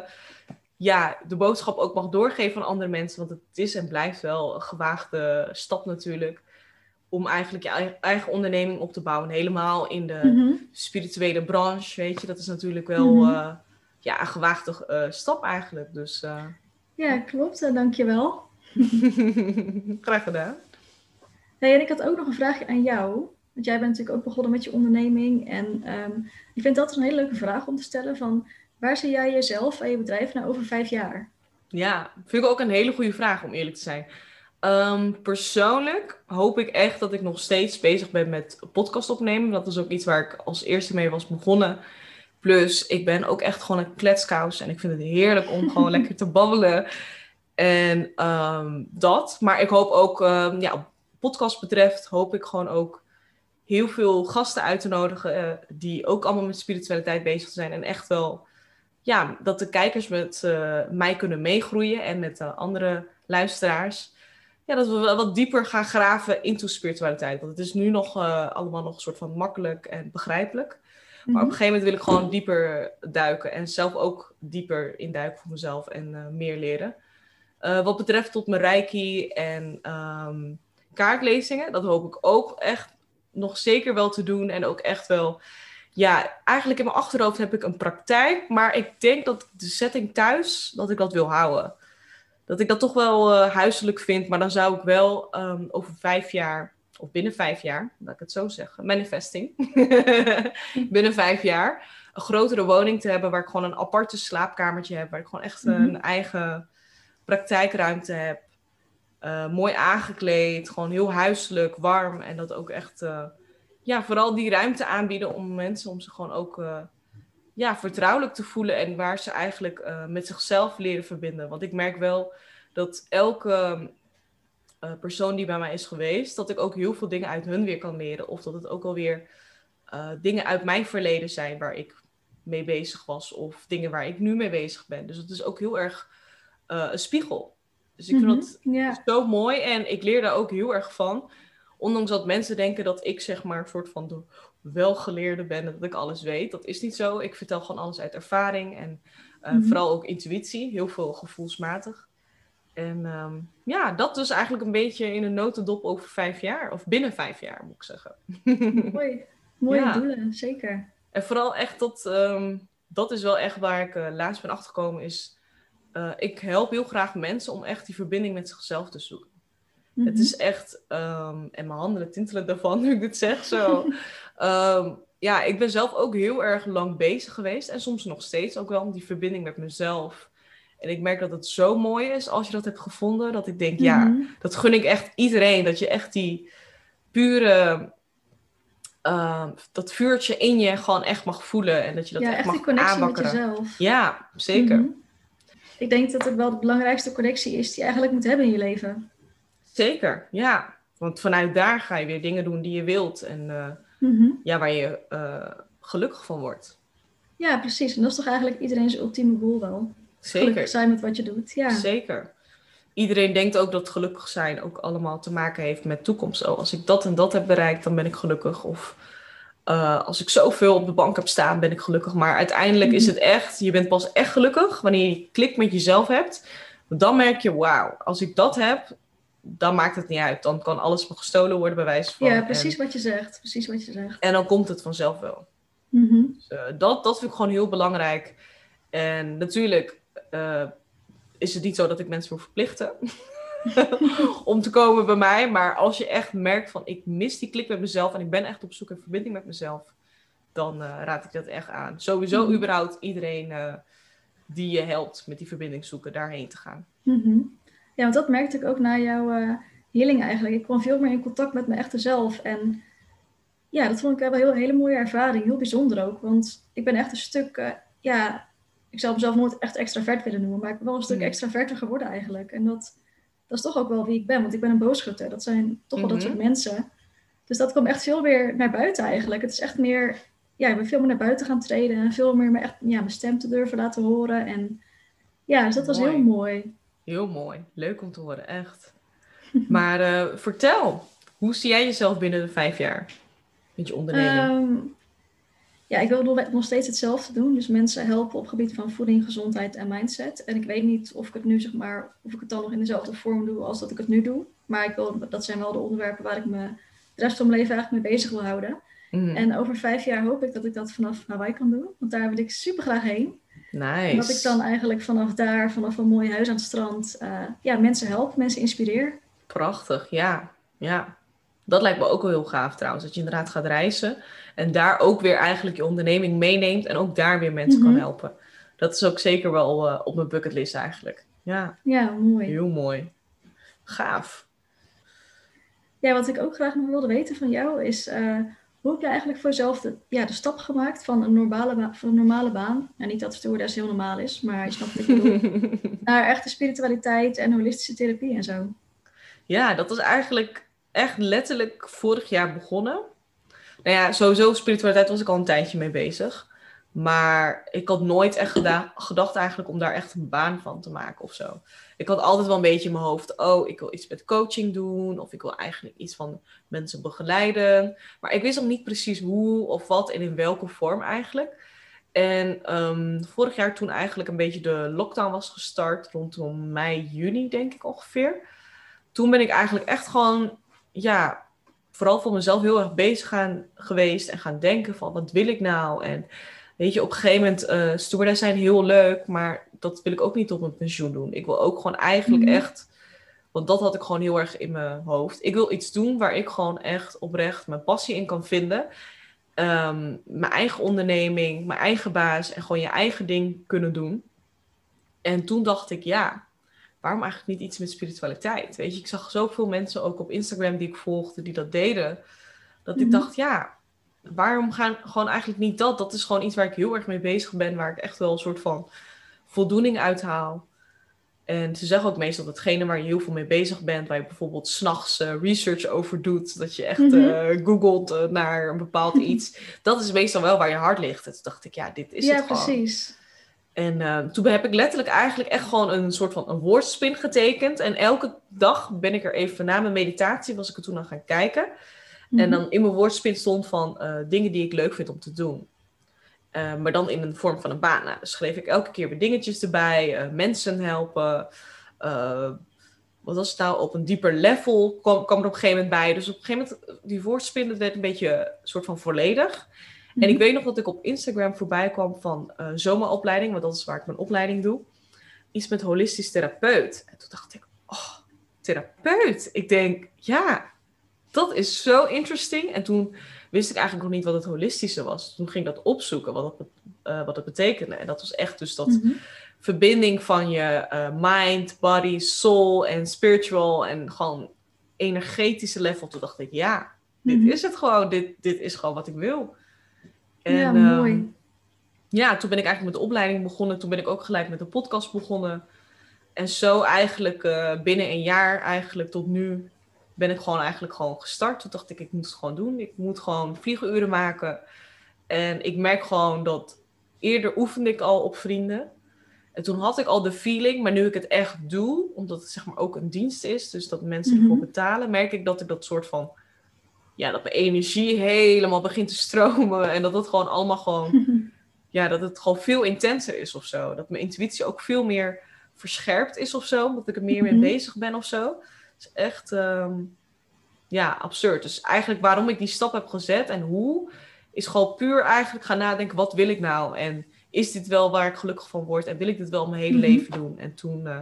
ja, de boodschap ook mag doorgeven aan andere mensen. Want het is en blijft wel een gewaagde stap natuurlijk. Om eigenlijk je eigen- onderneming op te bouwen. Helemaal in de Mhm. spirituele branche, weet je. Dat is natuurlijk wel Mhm. eh, ja, een gewaagde eh, stap eigenlijk. Dus eh, Ja, klopt. Eh, dankjewel. graag gedaan. Hey, en ik had ook nog een vraagje aan jou. Want jij bent natuurlijk ook begonnen met je onderneming. En ehm, ik vind dat een hele leuke vraag om te stellen. Van, waar zie jij jezelf en je bedrijf nou over vijf jaar? Ja, vind ik ook een hele goede vraag om eerlijk te zijn. Ehm, persoonlijk hoop ik echt dat ik nog steeds bezig ben met podcast opnemen. Dat is ook iets waar ik als eerste mee was begonnen. Plus, ik ben ook echt gewoon een kletskous. En ik vind het heerlijk om gewoon lekker te babbelen. En ehm, dat. Maar ik hoop ook, um, ja, podcast betreft, hoop ik gewoon ook heel veel gasten uit te nodigen. Uh, die ook allemaal met spiritualiteit bezig zijn. En echt wel, ja, dat de kijkers met uh, mij kunnen meegroeien. En met uh, andere luisteraars. Ja, dat we wel wat dieper gaan graven into spiritualiteit. Want het is nu nog allemaal nog een soort van makkelijk en begrijpelijk. Maar op een gegeven moment wil ik gewoon dieper duiken en zelf ook dieper induiken voor mezelf en uh, meer leren. Uh, wat betreft tot mijn reiki en um, kaartlezingen, dat hoop ik ook echt nog zeker wel te doen. En ook echt wel, ja, eigenlijk in mijn achterhoofd heb ik een praktijk, maar ik denk dat de setting thuis, dat ik dat wil houden. Dat ik dat toch wel uh, huiselijk vind, maar dan zou ik wel um, over vijf jaar of binnen vijf jaar, laat ik het zo zeggen, manifesting, binnen vijf jaar, een grotere woning te hebben waar ik gewoon een aparte slaapkamertje heb, waar ik gewoon echt een eigen praktijkruimte heb. Uh, mooi aangekleed, gewoon heel huiselijk, warm. En dat ook echt, uh, ja, vooral die ruimte aanbieden om mensen, om ze gewoon ook, uh, ja, vertrouwelijk te voelen en waar ze eigenlijk met zichzelf leren verbinden. Want ik merk wel dat elke uh, persoon die bij mij is geweest, dat ik ook heel veel dingen uit hun weer kan leren. Of dat het ook alweer uh, dingen uit mijn verleden zijn waar ik mee bezig was. Of dingen waar ik nu mee bezig ben. Dus het is ook heel erg uh, een spiegel. Dus ik vind Mhm, dat zo mooi en ik leer daar ook heel erg van. Ondanks dat mensen denken dat ik zeg maar een soort van de welgeleerde ben, dat ik alles weet. Dat is niet zo. Ik vertel gewoon alles uit ervaring en eh, Mhm. vooral ook intuïtie, heel veel gevoelsmatig. En ehm, ja, dat dus eigenlijk een beetje in een notendop over vijf jaar, of binnen vijf jaar moet ik zeggen. mooi. Mooie Ja. doelen, zeker. En vooral echt dat, ehm, dat is wel echt waar ik eh, laatst ben achtergekomen, is eh, ik help heel graag mensen om echt die verbinding met zichzelf te zoeken. Het Mhm. is echt, ehm, en mijn handen tintelen daarvan nu ik dit zeg zo. Ja, ik ben zelf ook heel erg lang bezig geweest en soms nog steeds ook wel om die verbinding met mezelf. En ik merk dat het zo mooi is als je dat hebt gevonden, dat ik denk, ja, Mhm. dat gun ik echt iedereen. Dat je echt die pure, ehm, dat vuurtje in je gewoon echt mag voelen en dat je dat ja, echt, echt die mag connectie met aanwakkeren. jezelf. Ja, zeker. Mhm. Ik denk dat het wel de belangrijkste connectie is die je eigenlijk moet hebben in je leven. Zeker, ja. Want vanuit daar ga je weer dingen doen die je wilt en eh, Mhm. ja, waar je eh, gelukkig van wordt. Ja, precies. En dat is toch eigenlijk iedereen's ultieme doel wel. Gelukkig Zeker, zijn met wat je doet. Ja. zeker. Iedereen denkt ook dat gelukkig zijn ook allemaal te maken heeft met toekomst. Oh, als ik dat en dat heb bereikt, dan ben ik gelukkig. Of eh, als ik zoveel op de bank heb staan, ben ik gelukkig. Maar uiteindelijk is Mhm. het echt, je bent pas echt gelukkig wanneer je klik met jezelf hebt. Dan merk je, wauw, als ik dat heb, dan maakt het niet uit. Dan kan alles me gestolen worden, bij wijze van. ja, precies En, wat je zegt. Precies wat je zegt. en dan komt het vanzelf wel. Mhm. Dus, eh, dat, dat vind ik gewoon heel belangrijk. En natuurlijk eh, is het niet zo dat ik mensen wil verplichten om te komen bij mij. Maar als je echt merkt van ik mis die klik met mezelf en ik ben echt op zoek naar verbinding met mezelf, dan eh, raad ik dat echt aan. Sowieso Mhm. überhaupt iedereen eh, die je helpt met die verbinding zoeken, daarheen te gaan. Mhm. Ja, want dat merkte ik ook na jouw healing eigenlijk. Ik kwam veel meer in contact met mijn echte zelf. En ja, dat vond ik wel een heel, hele mooie ervaring. Heel bijzonder ook. Want ik ben echt een stuk, ja, ik zou mezelf nooit echt extravert willen noemen. Maar ik ben wel een stuk Mhm. extraverter geworden eigenlijk. En dat, dat is toch ook wel wie ik ben. Want ik ben een boogschutter. Dat zijn toch wel dat Mhm. soort mensen. Dus dat kwam echt veel meer naar buiten eigenlijk. Het is echt meer, ja, ik ben veel meer naar buiten gaan treden. En veel meer mijn, echt, ja, mijn stem te durven laten horen. En ja, dus dat was Mooi. heel mooi. Heel mooi. Leuk om te horen, echt. Maar eh, vertel, hoe zie jij jezelf binnen de vijf jaar met je onderneming? Ehm, ja, ik wil nog- nog steeds hetzelfde doen. Dus mensen helpen op gebied van voeding, gezondheid en mindset. En ik weet niet of ik het nu zeg maar, of ik het dan nog in dezelfde vorm doe als dat ik het nu doe. Maar ik wil, dat zijn wel de onderwerpen waar ik me de rest van mijn leven eigenlijk mee bezig wil houden. Mhm. En over vijf jaar hoop ik dat ik dat vanaf Hawaii kan doen. Want daar wil ik super graag heen. Nice. En dat ik dan eigenlijk vanaf daar, vanaf een mooi huis aan het strand, eh, ja, mensen help, mensen inspireer. Prachtig, ja. ja. Dat lijkt me ook wel heel gaaf trouwens. Dat je inderdaad gaat reizen. En daar ook weer eigenlijk je onderneming meeneemt. En ook daar weer mensen kan Mhm. helpen. Dat is ook zeker wel eh, op mijn bucketlist eigenlijk. Ja, Ja, mooi. heel mooi. Gaaf. Ja, wat ik ook graag nog wilde weten van jou is, eh, hoe heb je eigenlijk voor jezelf de, ja, de stap gemaakt van een normale, van een normale baan, en niet dat stewardess heel normaal is, maar je snapt wat ik bedoel, naar echte spiritualiteit en holistische therapie en zo? Ja, dat was eigenlijk echt letterlijk vorig jaar begonnen. Nou ja, sowieso spiritualiteit was ik al een tijdje mee bezig. Maar ik had nooit echt geda- gedacht eigenlijk om daar echt een baan van te maken of zo. Ik had altijd wel een beetje in mijn hoofd, oh, ik wil iets met coaching doen. Of ik wil eigenlijk iets van mensen begeleiden. Maar ik wist nog niet precies hoe of wat en in welke vorm eigenlijk. En ehm, vorig jaar toen eigenlijk een beetje de lockdown was gestart, rondom mei, juni denk ik ongeveer. Toen ben ik eigenlijk echt gewoon, ja, vooral voor mezelf heel erg bezig gaan, geweest. En gaan denken van, wat wil ik nou? En weet je, op een gegeven moment, stewardess zijn heel leuk, maar dat wil ik ook niet op mijn pensioen doen. Ik wil ook gewoon eigenlijk Mhm. echt, want dat had ik gewoon heel erg in mijn hoofd. Ik wil iets doen waar ik gewoon echt oprecht mijn passie in kan vinden. Ehm, mijn eigen onderneming, mijn eigen baas en gewoon je eigen ding kunnen doen. En toen dacht ik, ja, waarom eigenlijk niet iets met spiritualiteit? Weet je, ik zag zoveel mensen ook op Instagram die ik volgde die dat deden. Dat ik Mhm. dacht, ja, waarom gaan gewoon eigenlijk niet dat? Dat is gewoon iets waar ik heel erg mee bezig ben, waar ik echt wel een soort van voldoening uithaal. En ze zeggen ook meestal dat hetgene waar je heel veel mee bezig bent, waar je bijvoorbeeld s'nachts eh research over doet, dat je echt Mhm. eh, googelt eh, naar een bepaald iets, dat is meestal wel waar je hart ligt. En toen dacht ik, ja, dit is ja, het gewoon. precies. En eh, toen heb ik letterlijk eigenlijk echt gewoon een soort van een woordspin getekend. En elke dag ben ik er even na mijn meditatie, was ik er toen aan gaan kijken. En Mhm. dan in mijn woordspin stond van eh, dingen die ik leuk vind om te doen. Eh, maar dan in een vorm van een baan. Nou, dus schreef ik elke keer weer dingetjes erbij. mensen helpen. wat was het nou? Op een dieper level kwam, kwam er op een gegeven moment bij. Dus op een gegeven moment, die woordspin, werd een beetje soort van volledig. En Mhm. ik weet nog dat ik op Instagram voorbij kwam van eh, zomeropleiding, want dat is waar ik mijn opleiding doe. Iets met holistisch therapeut. En toen dacht ik, oh, therapeut. Ik denk, ja, dat is zo interesting. En toen wist ik eigenlijk nog niet wat het holistische was. Toen ging ik dat opzoeken, wat dat, eh, wat dat betekende. En dat was echt dus dat Mhm. verbinding van je eh, mind, body, soul en spiritual en gewoon energetische level. Toen dacht ik, ja, dit Mhm. is het gewoon. Dit, dit is gewoon wat ik wil. Ja, ehm, mooi. ja, toen ben ik eigenlijk met de opleiding begonnen. Toen ben ik ook gelijk met de podcast begonnen. En zo eigenlijk eh, binnen een jaar eigenlijk tot nu ben ik gewoon eigenlijk gewoon gestart. Toen dacht ik, ik moet het gewoon doen. Ik moet gewoon vliegenuren maken. En ik merk gewoon dat eerder oefende ik al op vrienden. En toen had ik al de feeling, maar nu ik het echt doe, omdat het zeg maar ook een dienst is, dus dat mensen Mhm. ervoor betalen, merk ik dat ik dat soort van, ja, dat mijn energie helemaal begint te stromen en dat het gewoon allemaal gewoon ja, dat het gewoon veel intenser is of zo. Dat mijn intuïtie ook veel meer verscherpt is of zo. Omdat ik er meer mee Mhm. bezig ben of zo. Het is echt, ehm, ja, absurd. Dus eigenlijk waarom ik die stap heb gezet en hoe, is gewoon puur eigenlijk gaan nadenken, wat wil ik nou? En is dit wel waar ik gelukkig van word? En wil ik dit wel mijn hele Mhm. leven doen? En toen, eh,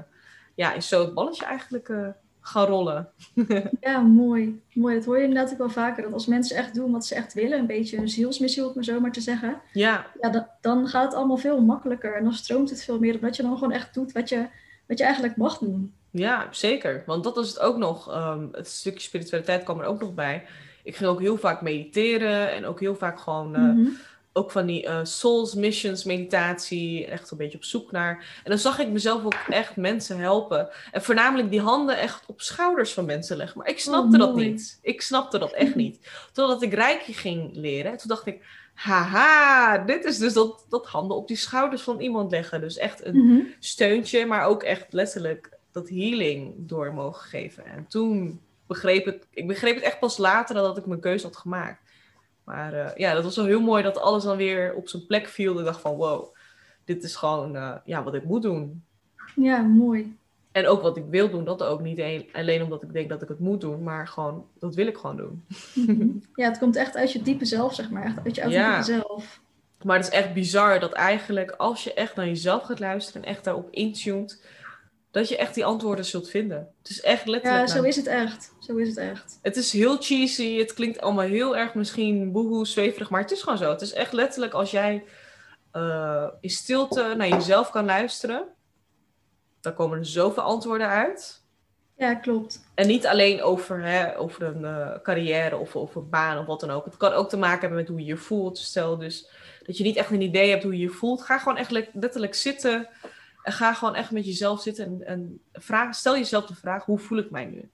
ja, is zo het balletje eigenlijk eh, gaan rollen. Ja, mooi. Mooi. Dat hoor je inderdaad ook wel vaker. Dat als mensen echt doen wat ze echt willen, een beetje een zielsmissie, om het zo maar te zeggen. Ja, Ja, dan, dan gaat het allemaal veel makkelijker. En dan stroomt het veel meer. Omdat je dan gewoon echt doet wat je, wat je eigenlijk mag doen. Ja, zeker. Want dat is het ook nog. ehm, het stukje spiritualiteit kwam er ook nog bij. Ik ging ook heel vaak mediteren en ook heel vaak gewoon, eh, Mhm. Ook van die eh, souls missions meditatie, echt een beetje op zoek naar. En dan zag ik mezelf ook echt mensen helpen. En voornamelijk die handen echt op schouders van mensen leggen. Maar ik snapte dat niet. Ik snapte dat echt niet. Totdat ik Reiki ging leren. En toen dacht ik, haha, dit is dus dat, dat handen op die schouders van iemand leggen. Dus echt een Mhm. steuntje, maar ook echt letterlijk dat healing door mogen geven. En toen begreep ik, ik begreep het echt pas later nadat ik mijn keuze had gemaakt. Maar eh, ja, dat was wel heel mooi dat alles dan weer op zijn plek viel. Ik dacht van wow, dit is gewoon eh, ja, wat ik moet doen. Ja, mooi. En ook wat ik wil doen, dat ook niet een- alleen omdat ik denk dat ik het moet doen, maar gewoon, dat wil ik gewoon doen. Ja, het komt echt uit je diepe zelf, zeg maar. Echt uit je Ja. zelf. Maar het is echt bizar dat eigenlijk als je echt naar jezelf gaat luisteren en echt daarop intuned, dat je echt die antwoorden zult vinden. Het is echt letterlijk. Ja, zo nou, is het echt. Zo is het echt. Het is heel cheesy, het klinkt allemaal heel erg misschien boehoe, zweverig, maar het is gewoon zo. Het is echt letterlijk als jij eh, in stilte naar jezelf kan luisteren, dan komen er zoveel antwoorden uit. Ja, klopt. En niet alleen over, hè, over een eh, carrière of over een baan of wat dan ook. Het kan ook te maken hebben met hoe je je voelt. Stel dus dat je niet echt een idee hebt hoe je je voelt. Ga gewoon echt letterlijk zitten. En ga gewoon echt met jezelf zitten en, en vraag, stel jezelf de vraag, hoe voel ik mij nu?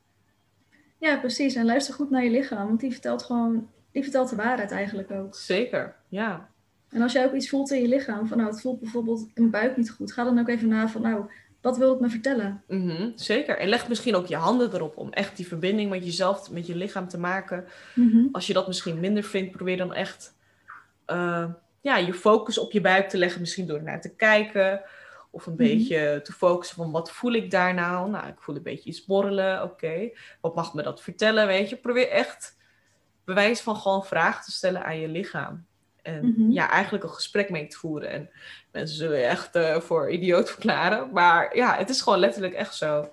Ja, precies. En luister goed naar je lichaam, want die vertelt gewoon, die vertelt de waarheid eigenlijk ook. Zeker, ja. En als jij ook iets voelt in je lichaam, van nou, het voelt bijvoorbeeld in mijn buik niet goed, ga dan ook even na van nou, wat wil het me vertellen? Mm zeker. En leg misschien ook je handen erop om echt die verbinding met jezelf, met je lichaam te maken. Mhm. Als je dat misschien minder vindt, probeer dan echt uh, ja, je focus op je buik te leggen. Misschien door naar te kijken. Of een Mhm. beetje te focussen van wat voel ik daar nou? Nou, ik voel een beetje iets borrelen. Oké, wat mag me dat vertellen? Weet je, probeer echt bewijs van gewoon vragen te stellen aan je lichaam. En Mhm. ja, eigenlijk een gesprek mee te voeren. En mensen zullen je echt eh, voor idioot verklaren. Maar ja, het is gewoon letterlijk echt zo.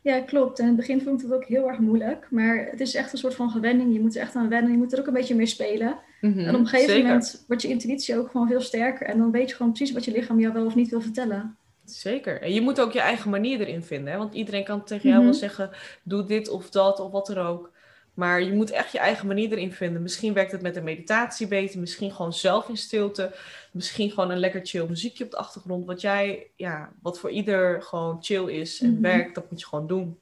Ja, klopt. En in het begin vond ik het ook heel erg moeilijk. Maar het is echt een soort van gewenning. Je moet er echt aan wennen. Je moet er ook een beetje mee spelen. Mhm, En op een gegeven zeker. moment wordt je intuïtie ook gewoon veel sterker. En dan weet je gewoon precies wat je lichaam jou wel of niet wil vertellen. Zeker. En je moet ook je eigen manier erin vinden. Hè? Want iedereen kan tegen jou Mhm. wel zeggen, doe dit of dat of wat dan ook. Maar je moet echt je eigen manier erin vinden. Misschien werkt het met een meditatie beter. Misschien gewoon zelf in stilte. Misschien gewoon een lekker chill muziekje op de achtergrond. Wat jij, ja, wat voor ieder gewoon chill is en Mhm. werkt, dat moet je gewoon doen.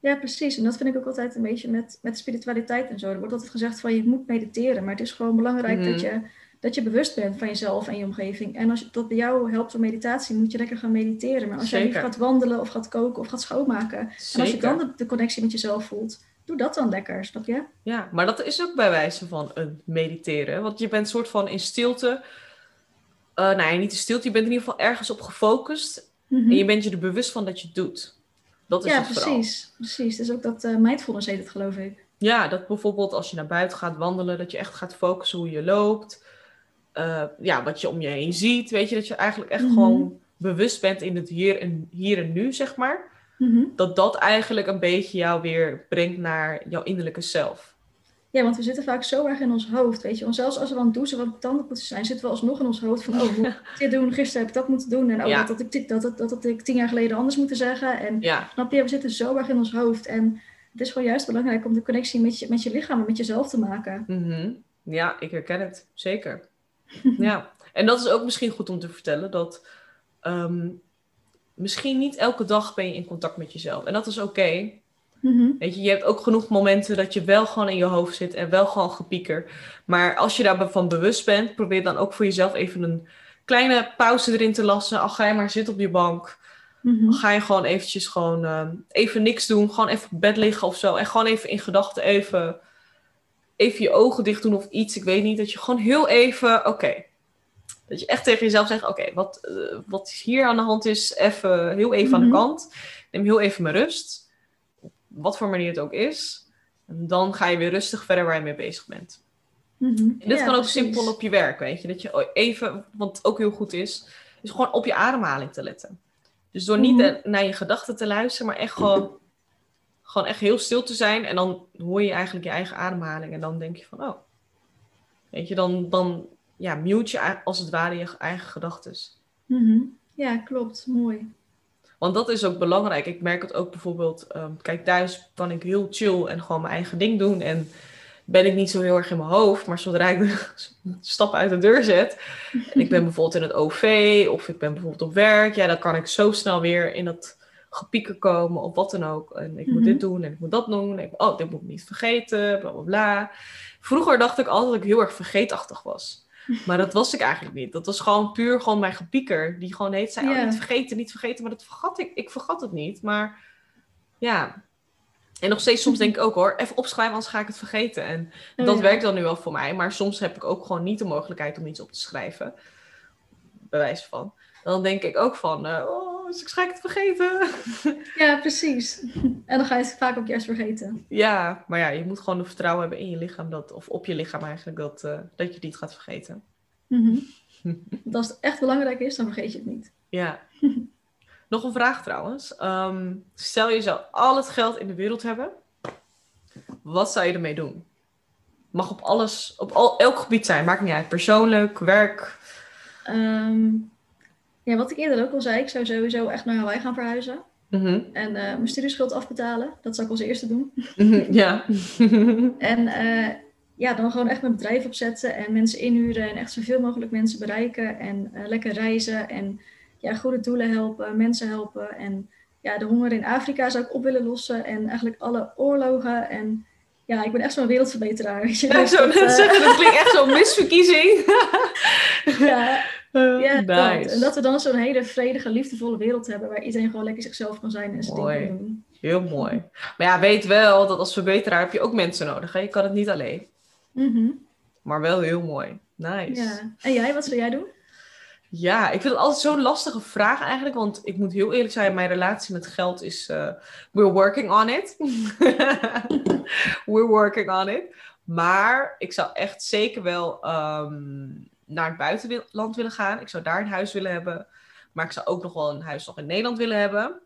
Ja, precies. En dat vind ik ook altijd een beetje met, met spiritualiteit en zo. Er wordt altijd gezegd van je moet mediteren. Maar het is gewoon belangrijk Mhm. dat, je, dat je bewust bent van jezelf en je omgeving. En als dat bij jou helpt door meditatie, moet je lekker gaan mediteren. Maar als jij Zeker. liever gaat wandelen of gaat koken of gaat schoonmaken. En als je dan de, de connectie met jezelf voelt, doe dat dan lekker, snap je? Ja, maar dat is ook bij wijze van een mediteren. Want je bent soort van in stilte. eh nou ja, niet in stilte. Je bent in ieder geval ergens op gefocust. Mhm. En je bent je er bewust van dat je het doet. Dat is Ja, het vooral. precies. Precies. Is ook dat eh, mindfulness heet het, geloof ik. Ja, dat bijvoorbeeld als je naar buiten gaat wandelen, dat je echt gaat focussen hoe je loopt. Eh, ja, wat je om je heen ziet. Weet je, dat je eigenlijk echt Mhm. gewoon bewust bent in het hier en, hier en nu, zeg maar. Mhm. Dat dat eigenlijk een beetje jou weer brengt naar jouw innerlijke zelf. Ja, want we zitten vaak zo erg in ons hoofd, weet je. Want zelfs als we aan het douchen wat tanden moeten zijn, zitten we alsnog in ons hoofd van, oh, moet ik dit doen? Gisteren heb ik dat moeten doen. En oh, Ja. dat, had ik, dat, dat, dat had ik tien jaar geleden anders moeten zeggen. En Ja, snap je, we zitten zo erg in ons hoofd. En het is gewoon juist belangrijk om de connectie met je, met je lichaam en met jezelf te maken. mhm. ja ik herken het. Zeker. ja, en dat is ook misschien goed om te vertellen. Dat ehm, misschien niet elke dag ben je in contact met jezelf. En dat is oké. Mhm. Weet je, je hebt ook genoeg momenten dat je wel gewoon in je hoofd zit en wel gewoon gepieker. Maar als je daarvan bewust bent, probeer dan ook voor jezelf even een kleine pauze erin te lassen. Al ga je maar zitten op je bank. Mhm. Dan ga je gewoon eventjes gewoon ehm, even niks doen. Gewoon even op bed liggen of zo. En gewoon even in gedachten even, even je ogen dicht doen of iets. Ik weet niet. Dat je gewoon heel even, oké. Dat je echt tegen jezelf zegt, oké, wat, eh, wat hier aan de hand is, even heel even aan Mhm. de kant. Neem heel even mijn rust. Wat voor manier het ook is. En dan ga je weer rustig verder waar je mee bezig bent. Mhm. En dit Ja, kan ook precies. simpel op je werk, weet je. Dat je even, wat ook heel goed is, is gewoon op je ademhaling te letten. Dus door niet Mhm. naar je gedachten te luisteren, maar echt gewoon, gewoon echt heel stil te zijn. En dan hoor je eigenlijk je eigen ademhaling. En dan denk je van, oh. Weet je, dan, dan ja, mute je als het ware je eigen gedachten. Mhm. Ja, klopt. Mooi. Want dat is ook belangrijk. Ik merk het ook bijvoorbeeld, ehm, kijk thuis kan ik heel chill en gewoon mijn eigen ding doen. En ben ik niet zo heel erg in mijn hoofd. Maar zodra ik de stap uit de deur zet. En ik ben bijvoorbeeld in het OV of ik ben bijvoorbeeld op werk. Ja, dan kan ik zo snel weer in dat gepieker komen of wat dan ook. En ik moet Mhm. dit doen en ik moet dat doen. En ik, oh, dit moet ik niet vergeten, bla bla bla. Vroeger dacht ik altijd dat ik heel erg vergeetachtig was. Maar dat was ik eigenlijk niet. Dat was gewoon puur gewoon mijn gepieker. Die gewoon heet zei, oh, niet vergeten, niet vergeten. Maar dat vergat ik. Ik vergat het niet. Maar ja. En nog steeds soms denk ik ook hoor, even opschrijven, anders ga ik het vergeten. En Oh, dat ja. werkt dan nu wel voor mij. Maar soms heb ik ook gewoon niet de mogelijkheid om iets op te schrijven. Bewijs van. Dan denk ik ook van, eh, oh, dus ik ga het vergeten. Ja, precies. En dan ga je het vaak ook juist vergeten. ja, maar ja, je moet gewoon de vertrouwen hebben in je lichaam. Dat, of op je lichaam eigenlijk, dat, eh, dat je het niet gaat vergeten. Mhm. Want als het echt belangrijk is, dan vergeet je het niet. Ja. Nog een vraag trouwens. Ehm, stel je zou al het geld in de wereld hebben. Wat zou je ermee doen? Mag op alles, op al, elk gebied zijn. Maakt niet uit. Persoonlijk, werk. Ehm, ja, wat ik eerder ook al zei, ik zou sowieso echt naar Hawaii gaan verhuizen. Mhm. En uh, mijn studieschuld afbetalen. Dat zou ik als eerste doen. Mhm, ja. en uh, ja, dan gewoon echt mijn bedrijf opzetten en mensen inhuren en echt zoveel mogelijk mensen bereiken en uh, lekker reizen en ja, goede doelen helpen, mensen helpen. En ja, de honger in Afrika zou ik op willen lossen en eigenlijk alle oorlogen en ja, ik ben echt zo'n wereldverbeteraar. Weet je? Ja, zo, dat, dat klinkt echt zo'n misverkiezing. ja, uh, ja nice. En dat we dan zo'n hele vredige, liefdevolle wereld hebben waar iedereen gewoon lekker zichzelf kan zijn en zijn dingen kan doen. Heel mooi. Maar ja, weet wel dat als verbeteraar heb je ook mensen nodig. Hè? Je kan het niet alleen. Mm Maar wel heel mooi. Nice. Ja. En jij, wat zou jij doen? Ja, ik vind het altijd zo'n lastige vraag eigenlijk. Want ik moet heel eerlijk zijn, mijn relatie met geld is... Uh, we're working on it. we're working on it. Maar ik zou echt zeker wel um, naar het buitenland willen gaan. Ik zou daar een huis willen hebben. Maar ik zou ook nog wel een huis nog in Nederland willen hebben.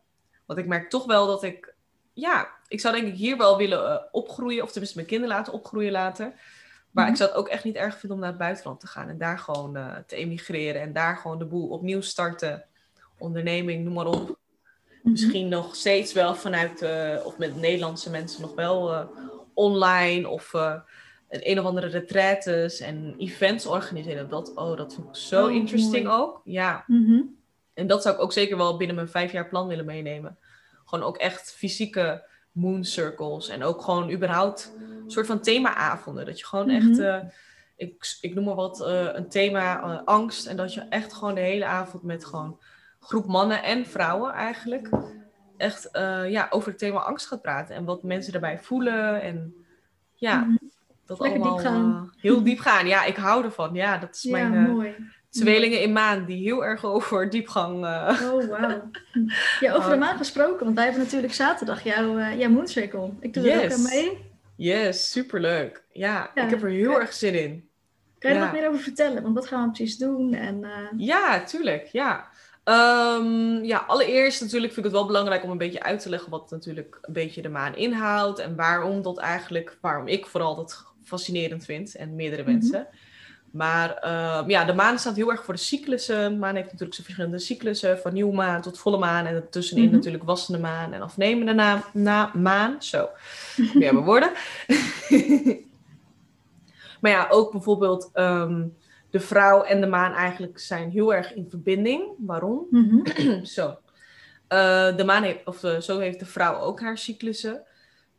Want ik merk toch wel dat ik... Ja, ik zou denk ik hier wel willen uh, opgroeien. Of tenminste mijn kinderen laten opgroeien later. Maar ik mhm. zou het ook echt niet erg vinden om naar het buitenland te gaan. En daar gewoon uh, te emigreren. En daar gewoon de boel opnieuw starten. Onderneming, noem maar op. Mhm. Misschien nog steeds wel vanuit... Uh, of met Nederlandse mensen nog wel online. Of een, een of andere retretes en events organiseren. Dat, oh, dat vind ik zo oh, interesting ook. Ja. Mhm. En dat zou ik ook zeker wel binnen mijn vijf jaar plan willen meenemen. Gewoon ook echt fysieke moon circles. En ook gewoon überhaupt een soort van themaavonden. Dat je gewoon echt, mhm. eh, ik, ik noem maar wat, uh, een thema uh, angst. En dat je echt gewoon de hele avond met gewoon groep mannen en vrouwen eigenlijk. Echt ja, over het thema angst gaat praten. En wat mensen daarbij voelen. En ja, mhm dat Lekker allemaal diep gaan. Uh, heel diep gaan. Ja, ik hou ervan. Ja, dat is ja, mijn uh, mooi. tweelingen in maan die heel erg over diepgang. Uh... Oh, wauw. Ja, over de maan gesproken, want wij hebben natuurlijk zaterdag jouw, jouw Moonscircle. Ik doe yes. er ook aan mee. Yes, superleuk. Ja, ja, ik heb er heel erg zin in. Kan je er nog meer over vertellen? Want wat gaan we precies doen? En, Ja, tuurlijk. Ja. Um, ja, allereerst natuurlijk vind ik het wel belangrijk om een beetje uit te leggen wat natuurlijk een beetje de maan inhoudt en waarom dat eigenlijk, waarom ik vooral dat fascinerend vind en meerdere mhm. mensen. Maar uh, ja, de maan staat heel erg voor de cyclussen. De maan heeft natuurlijk zijn verschillende cyclussen, van nieuwe maan tot volle maan. En tussenin mm natuurlijk wassende maan en afnemende na, na maan. Zo, weer mijn woorden. maar ja, ook bijvoorbeeld um, de vrouw en de maan eigenlijk zijn heel erg in verbinding. Waarom? Mm zo. Uh, de maan heeft, of de, zo heeft de vrouw ook haar cyclussen.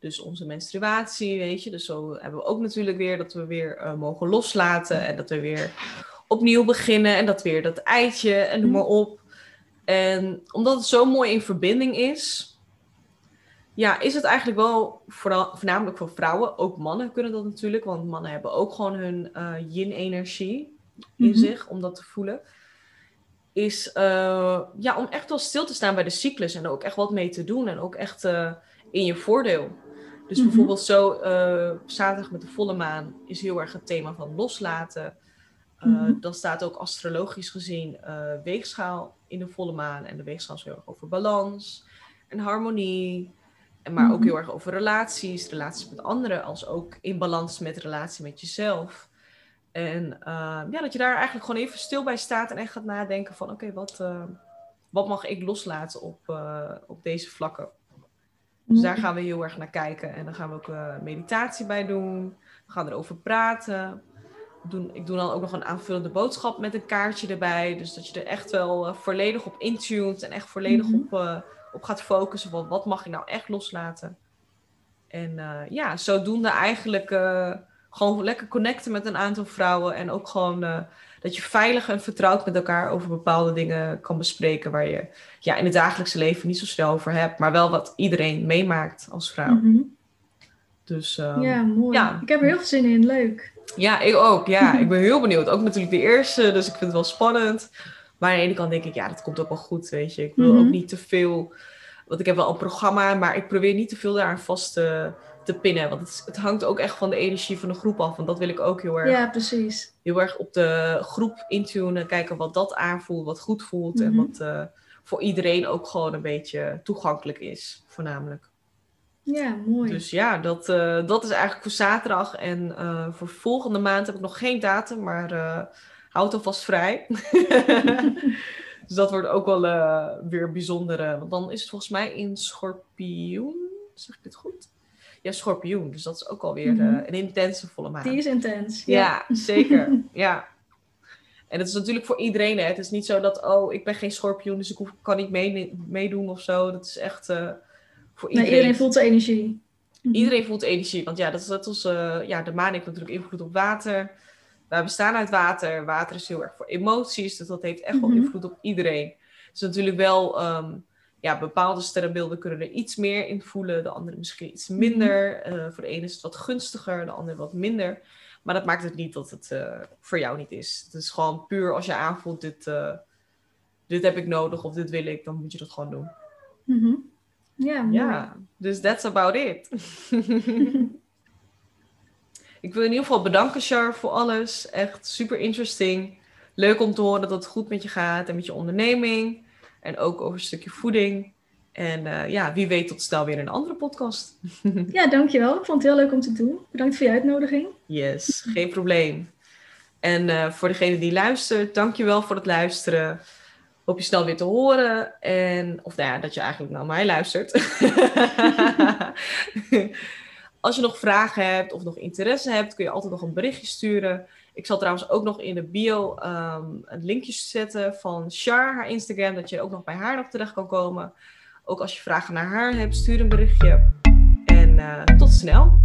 Dus onze menstruatie, weet je. Dus zo hebben we ook natuurlijk weer dat we weer uh, mogen loslaten. En dat we weer opnieuw beginnen. En dat weer dat eitje en noem maar op. En omdat het zo mooi in verbinding is. Ja, is het eigenlijk wel vooral, voornamelijk voor vrouwen. Ook mannen kunnen dat natuurlijk. Want mannen hebben ook gewoon hun uh, yin-energie in mhm. zich. Om dat te voelen. Is uh, ja, om echt wel stil te staan bij de cyclus. En er ook echt wat mee te doen. En ook echt in je voordeel. Dus mhm. bijvoorbeeld zo, uh, zaterdag met de volle maan is heel erg het thema van loslaten. Uh, Dan staat ook astrologisch gezien uh, weegschaal in de volle maan. En de weegschaal is heel erg over balans en harmonie. En maar ook mhm. heel erg over relaties, relaties met anderen, als ook in balans met relatie met jezelf. En ja, dat je daar eigenlijk gewoon even stil bij staat en echt gaat nadenken van oké, wat, wat mag ik loslaten op, op deze vlakken? Dus daar gaan we heel erg naar kijken. En dan gaan we ook uh, meditatie bij doen. We gaan erover praten. Doen, ik doe dan ook nog een aanvullende boodschap met een kaartje erbij. Dus dat je er echt wel uh, volledig op intunt en echt volledig -hmm. op, uh, op gaat focussen. Van wat mag ik nou echt loslaten? En ja, zodoende eigenlijk gewoon lekker connecten met een aantal vrouwen. En ook gewoon dat je veilig en vertrouwd met elkaar over bepaalde dingen kan bespreken waar je ja, in het dagelijkse leven niet zo snel over hebt, maar wel wat iedereen meemaakt als vrouw. Mm -hmm. Dus um, ja, mooi. Ja. Ik heb er heel veel zin in, leuk. Ja, ik ook. Ja, ik ben heel benieuwd. Ook natuurlijk de eerste, dus ik vind het wel spannend. Maar aan de ene kant denk ik, ja, dat komt ook wel goed, weet je. Ik wil mm -hmm. ook niet te veel, want ik heb wel een programma, maar ik probeer niet te veel daar vast te te pinnen. Want het, het, hangt ook echt van de energie van de groep af. Want dat wil ik ook heel erg. Ja, precies. Heel erg op de groep intunen. Kijken wat dat aanvoelt, wat goed voelt. En mhm. wat uh, voor iedereen ook gewoon een beetje toegankelijk is, voornamelijk. Ja, mooi. Dus ja, dat, uh, dat is eigenlijk voor zaterdag. En uh, voor volgende maand heb ik nog geen datum, maar houd alvast vrij. Dus dat wordt ook wel weer bijzonder. want dan is het volgens mij in schorpioen. Zeg ik dit goed? Ja, schorpioen. Dus dat is ook alweer mm een intense volle maan. Die is intens. Ja, zeker. ja. En het is natuurlijk voor iedereen. Hè. Het is niet zo dat, oh, ik ben geen schorpioen, dus ik hoef, kan niet meedoen of zo. Dat is echt uh, voor iedereen. Nee, iedereen voelt de energie. Mhm. Iedereen voelt energie. Want ja, dat is, dat is, ja, de maan heeft natuurlijk invloed op water. Wij bestaan uit water. Water is heel erg voor emoties. Dus dat heeft echt wel mhm. invloed op iedereen. Dus natuurlijk wel, um, ja, bepaalde sterrenbeelden kunnen er iets meer in voelen. De andere misschien iets mhm. minder. Uh, voor de ene is het wat gunstiger, de andere wat minder. Maar dat maakt het niet dat het uh, voor jou niet is. Het is gewoon puur als je aanvoelt, dit, uh, dit heb ik nodig of dit wil ik, dan moet je dat gewoon doen. Mm Ja, ja, dus that's about it. Ik wil in ieder geval bedanken, Char, voor alles. Echt super interesting. Leuk om te horen dat het goed met je gaat en met je onderneming. En ook over een stukje voeding. En uh, ja, wie weet tot snel weer een andere podcast. ja, dankjewel. Ik vond het heel leuk om te doen. Bedankt voor je uitnodiging. Yes, geen probleem. En uh, voor degene die luistert, dankjewel voor het luisteren. Hoop je snel weer te horen. En, of nou ja, dat je eigenlijk naar mij luistert. Als je nog vragen hebt of nog interesse hebt, kun je altijd nog een berichtje sturen. Ik zal trouwens ook nog in de bio um, een linkje zetten van Char, haar Instagram, dat je ook nog bij haar nog terecht kan komen. Ook als je vragen naar haar hebt, stuur een berichtje. En uh, tot snel!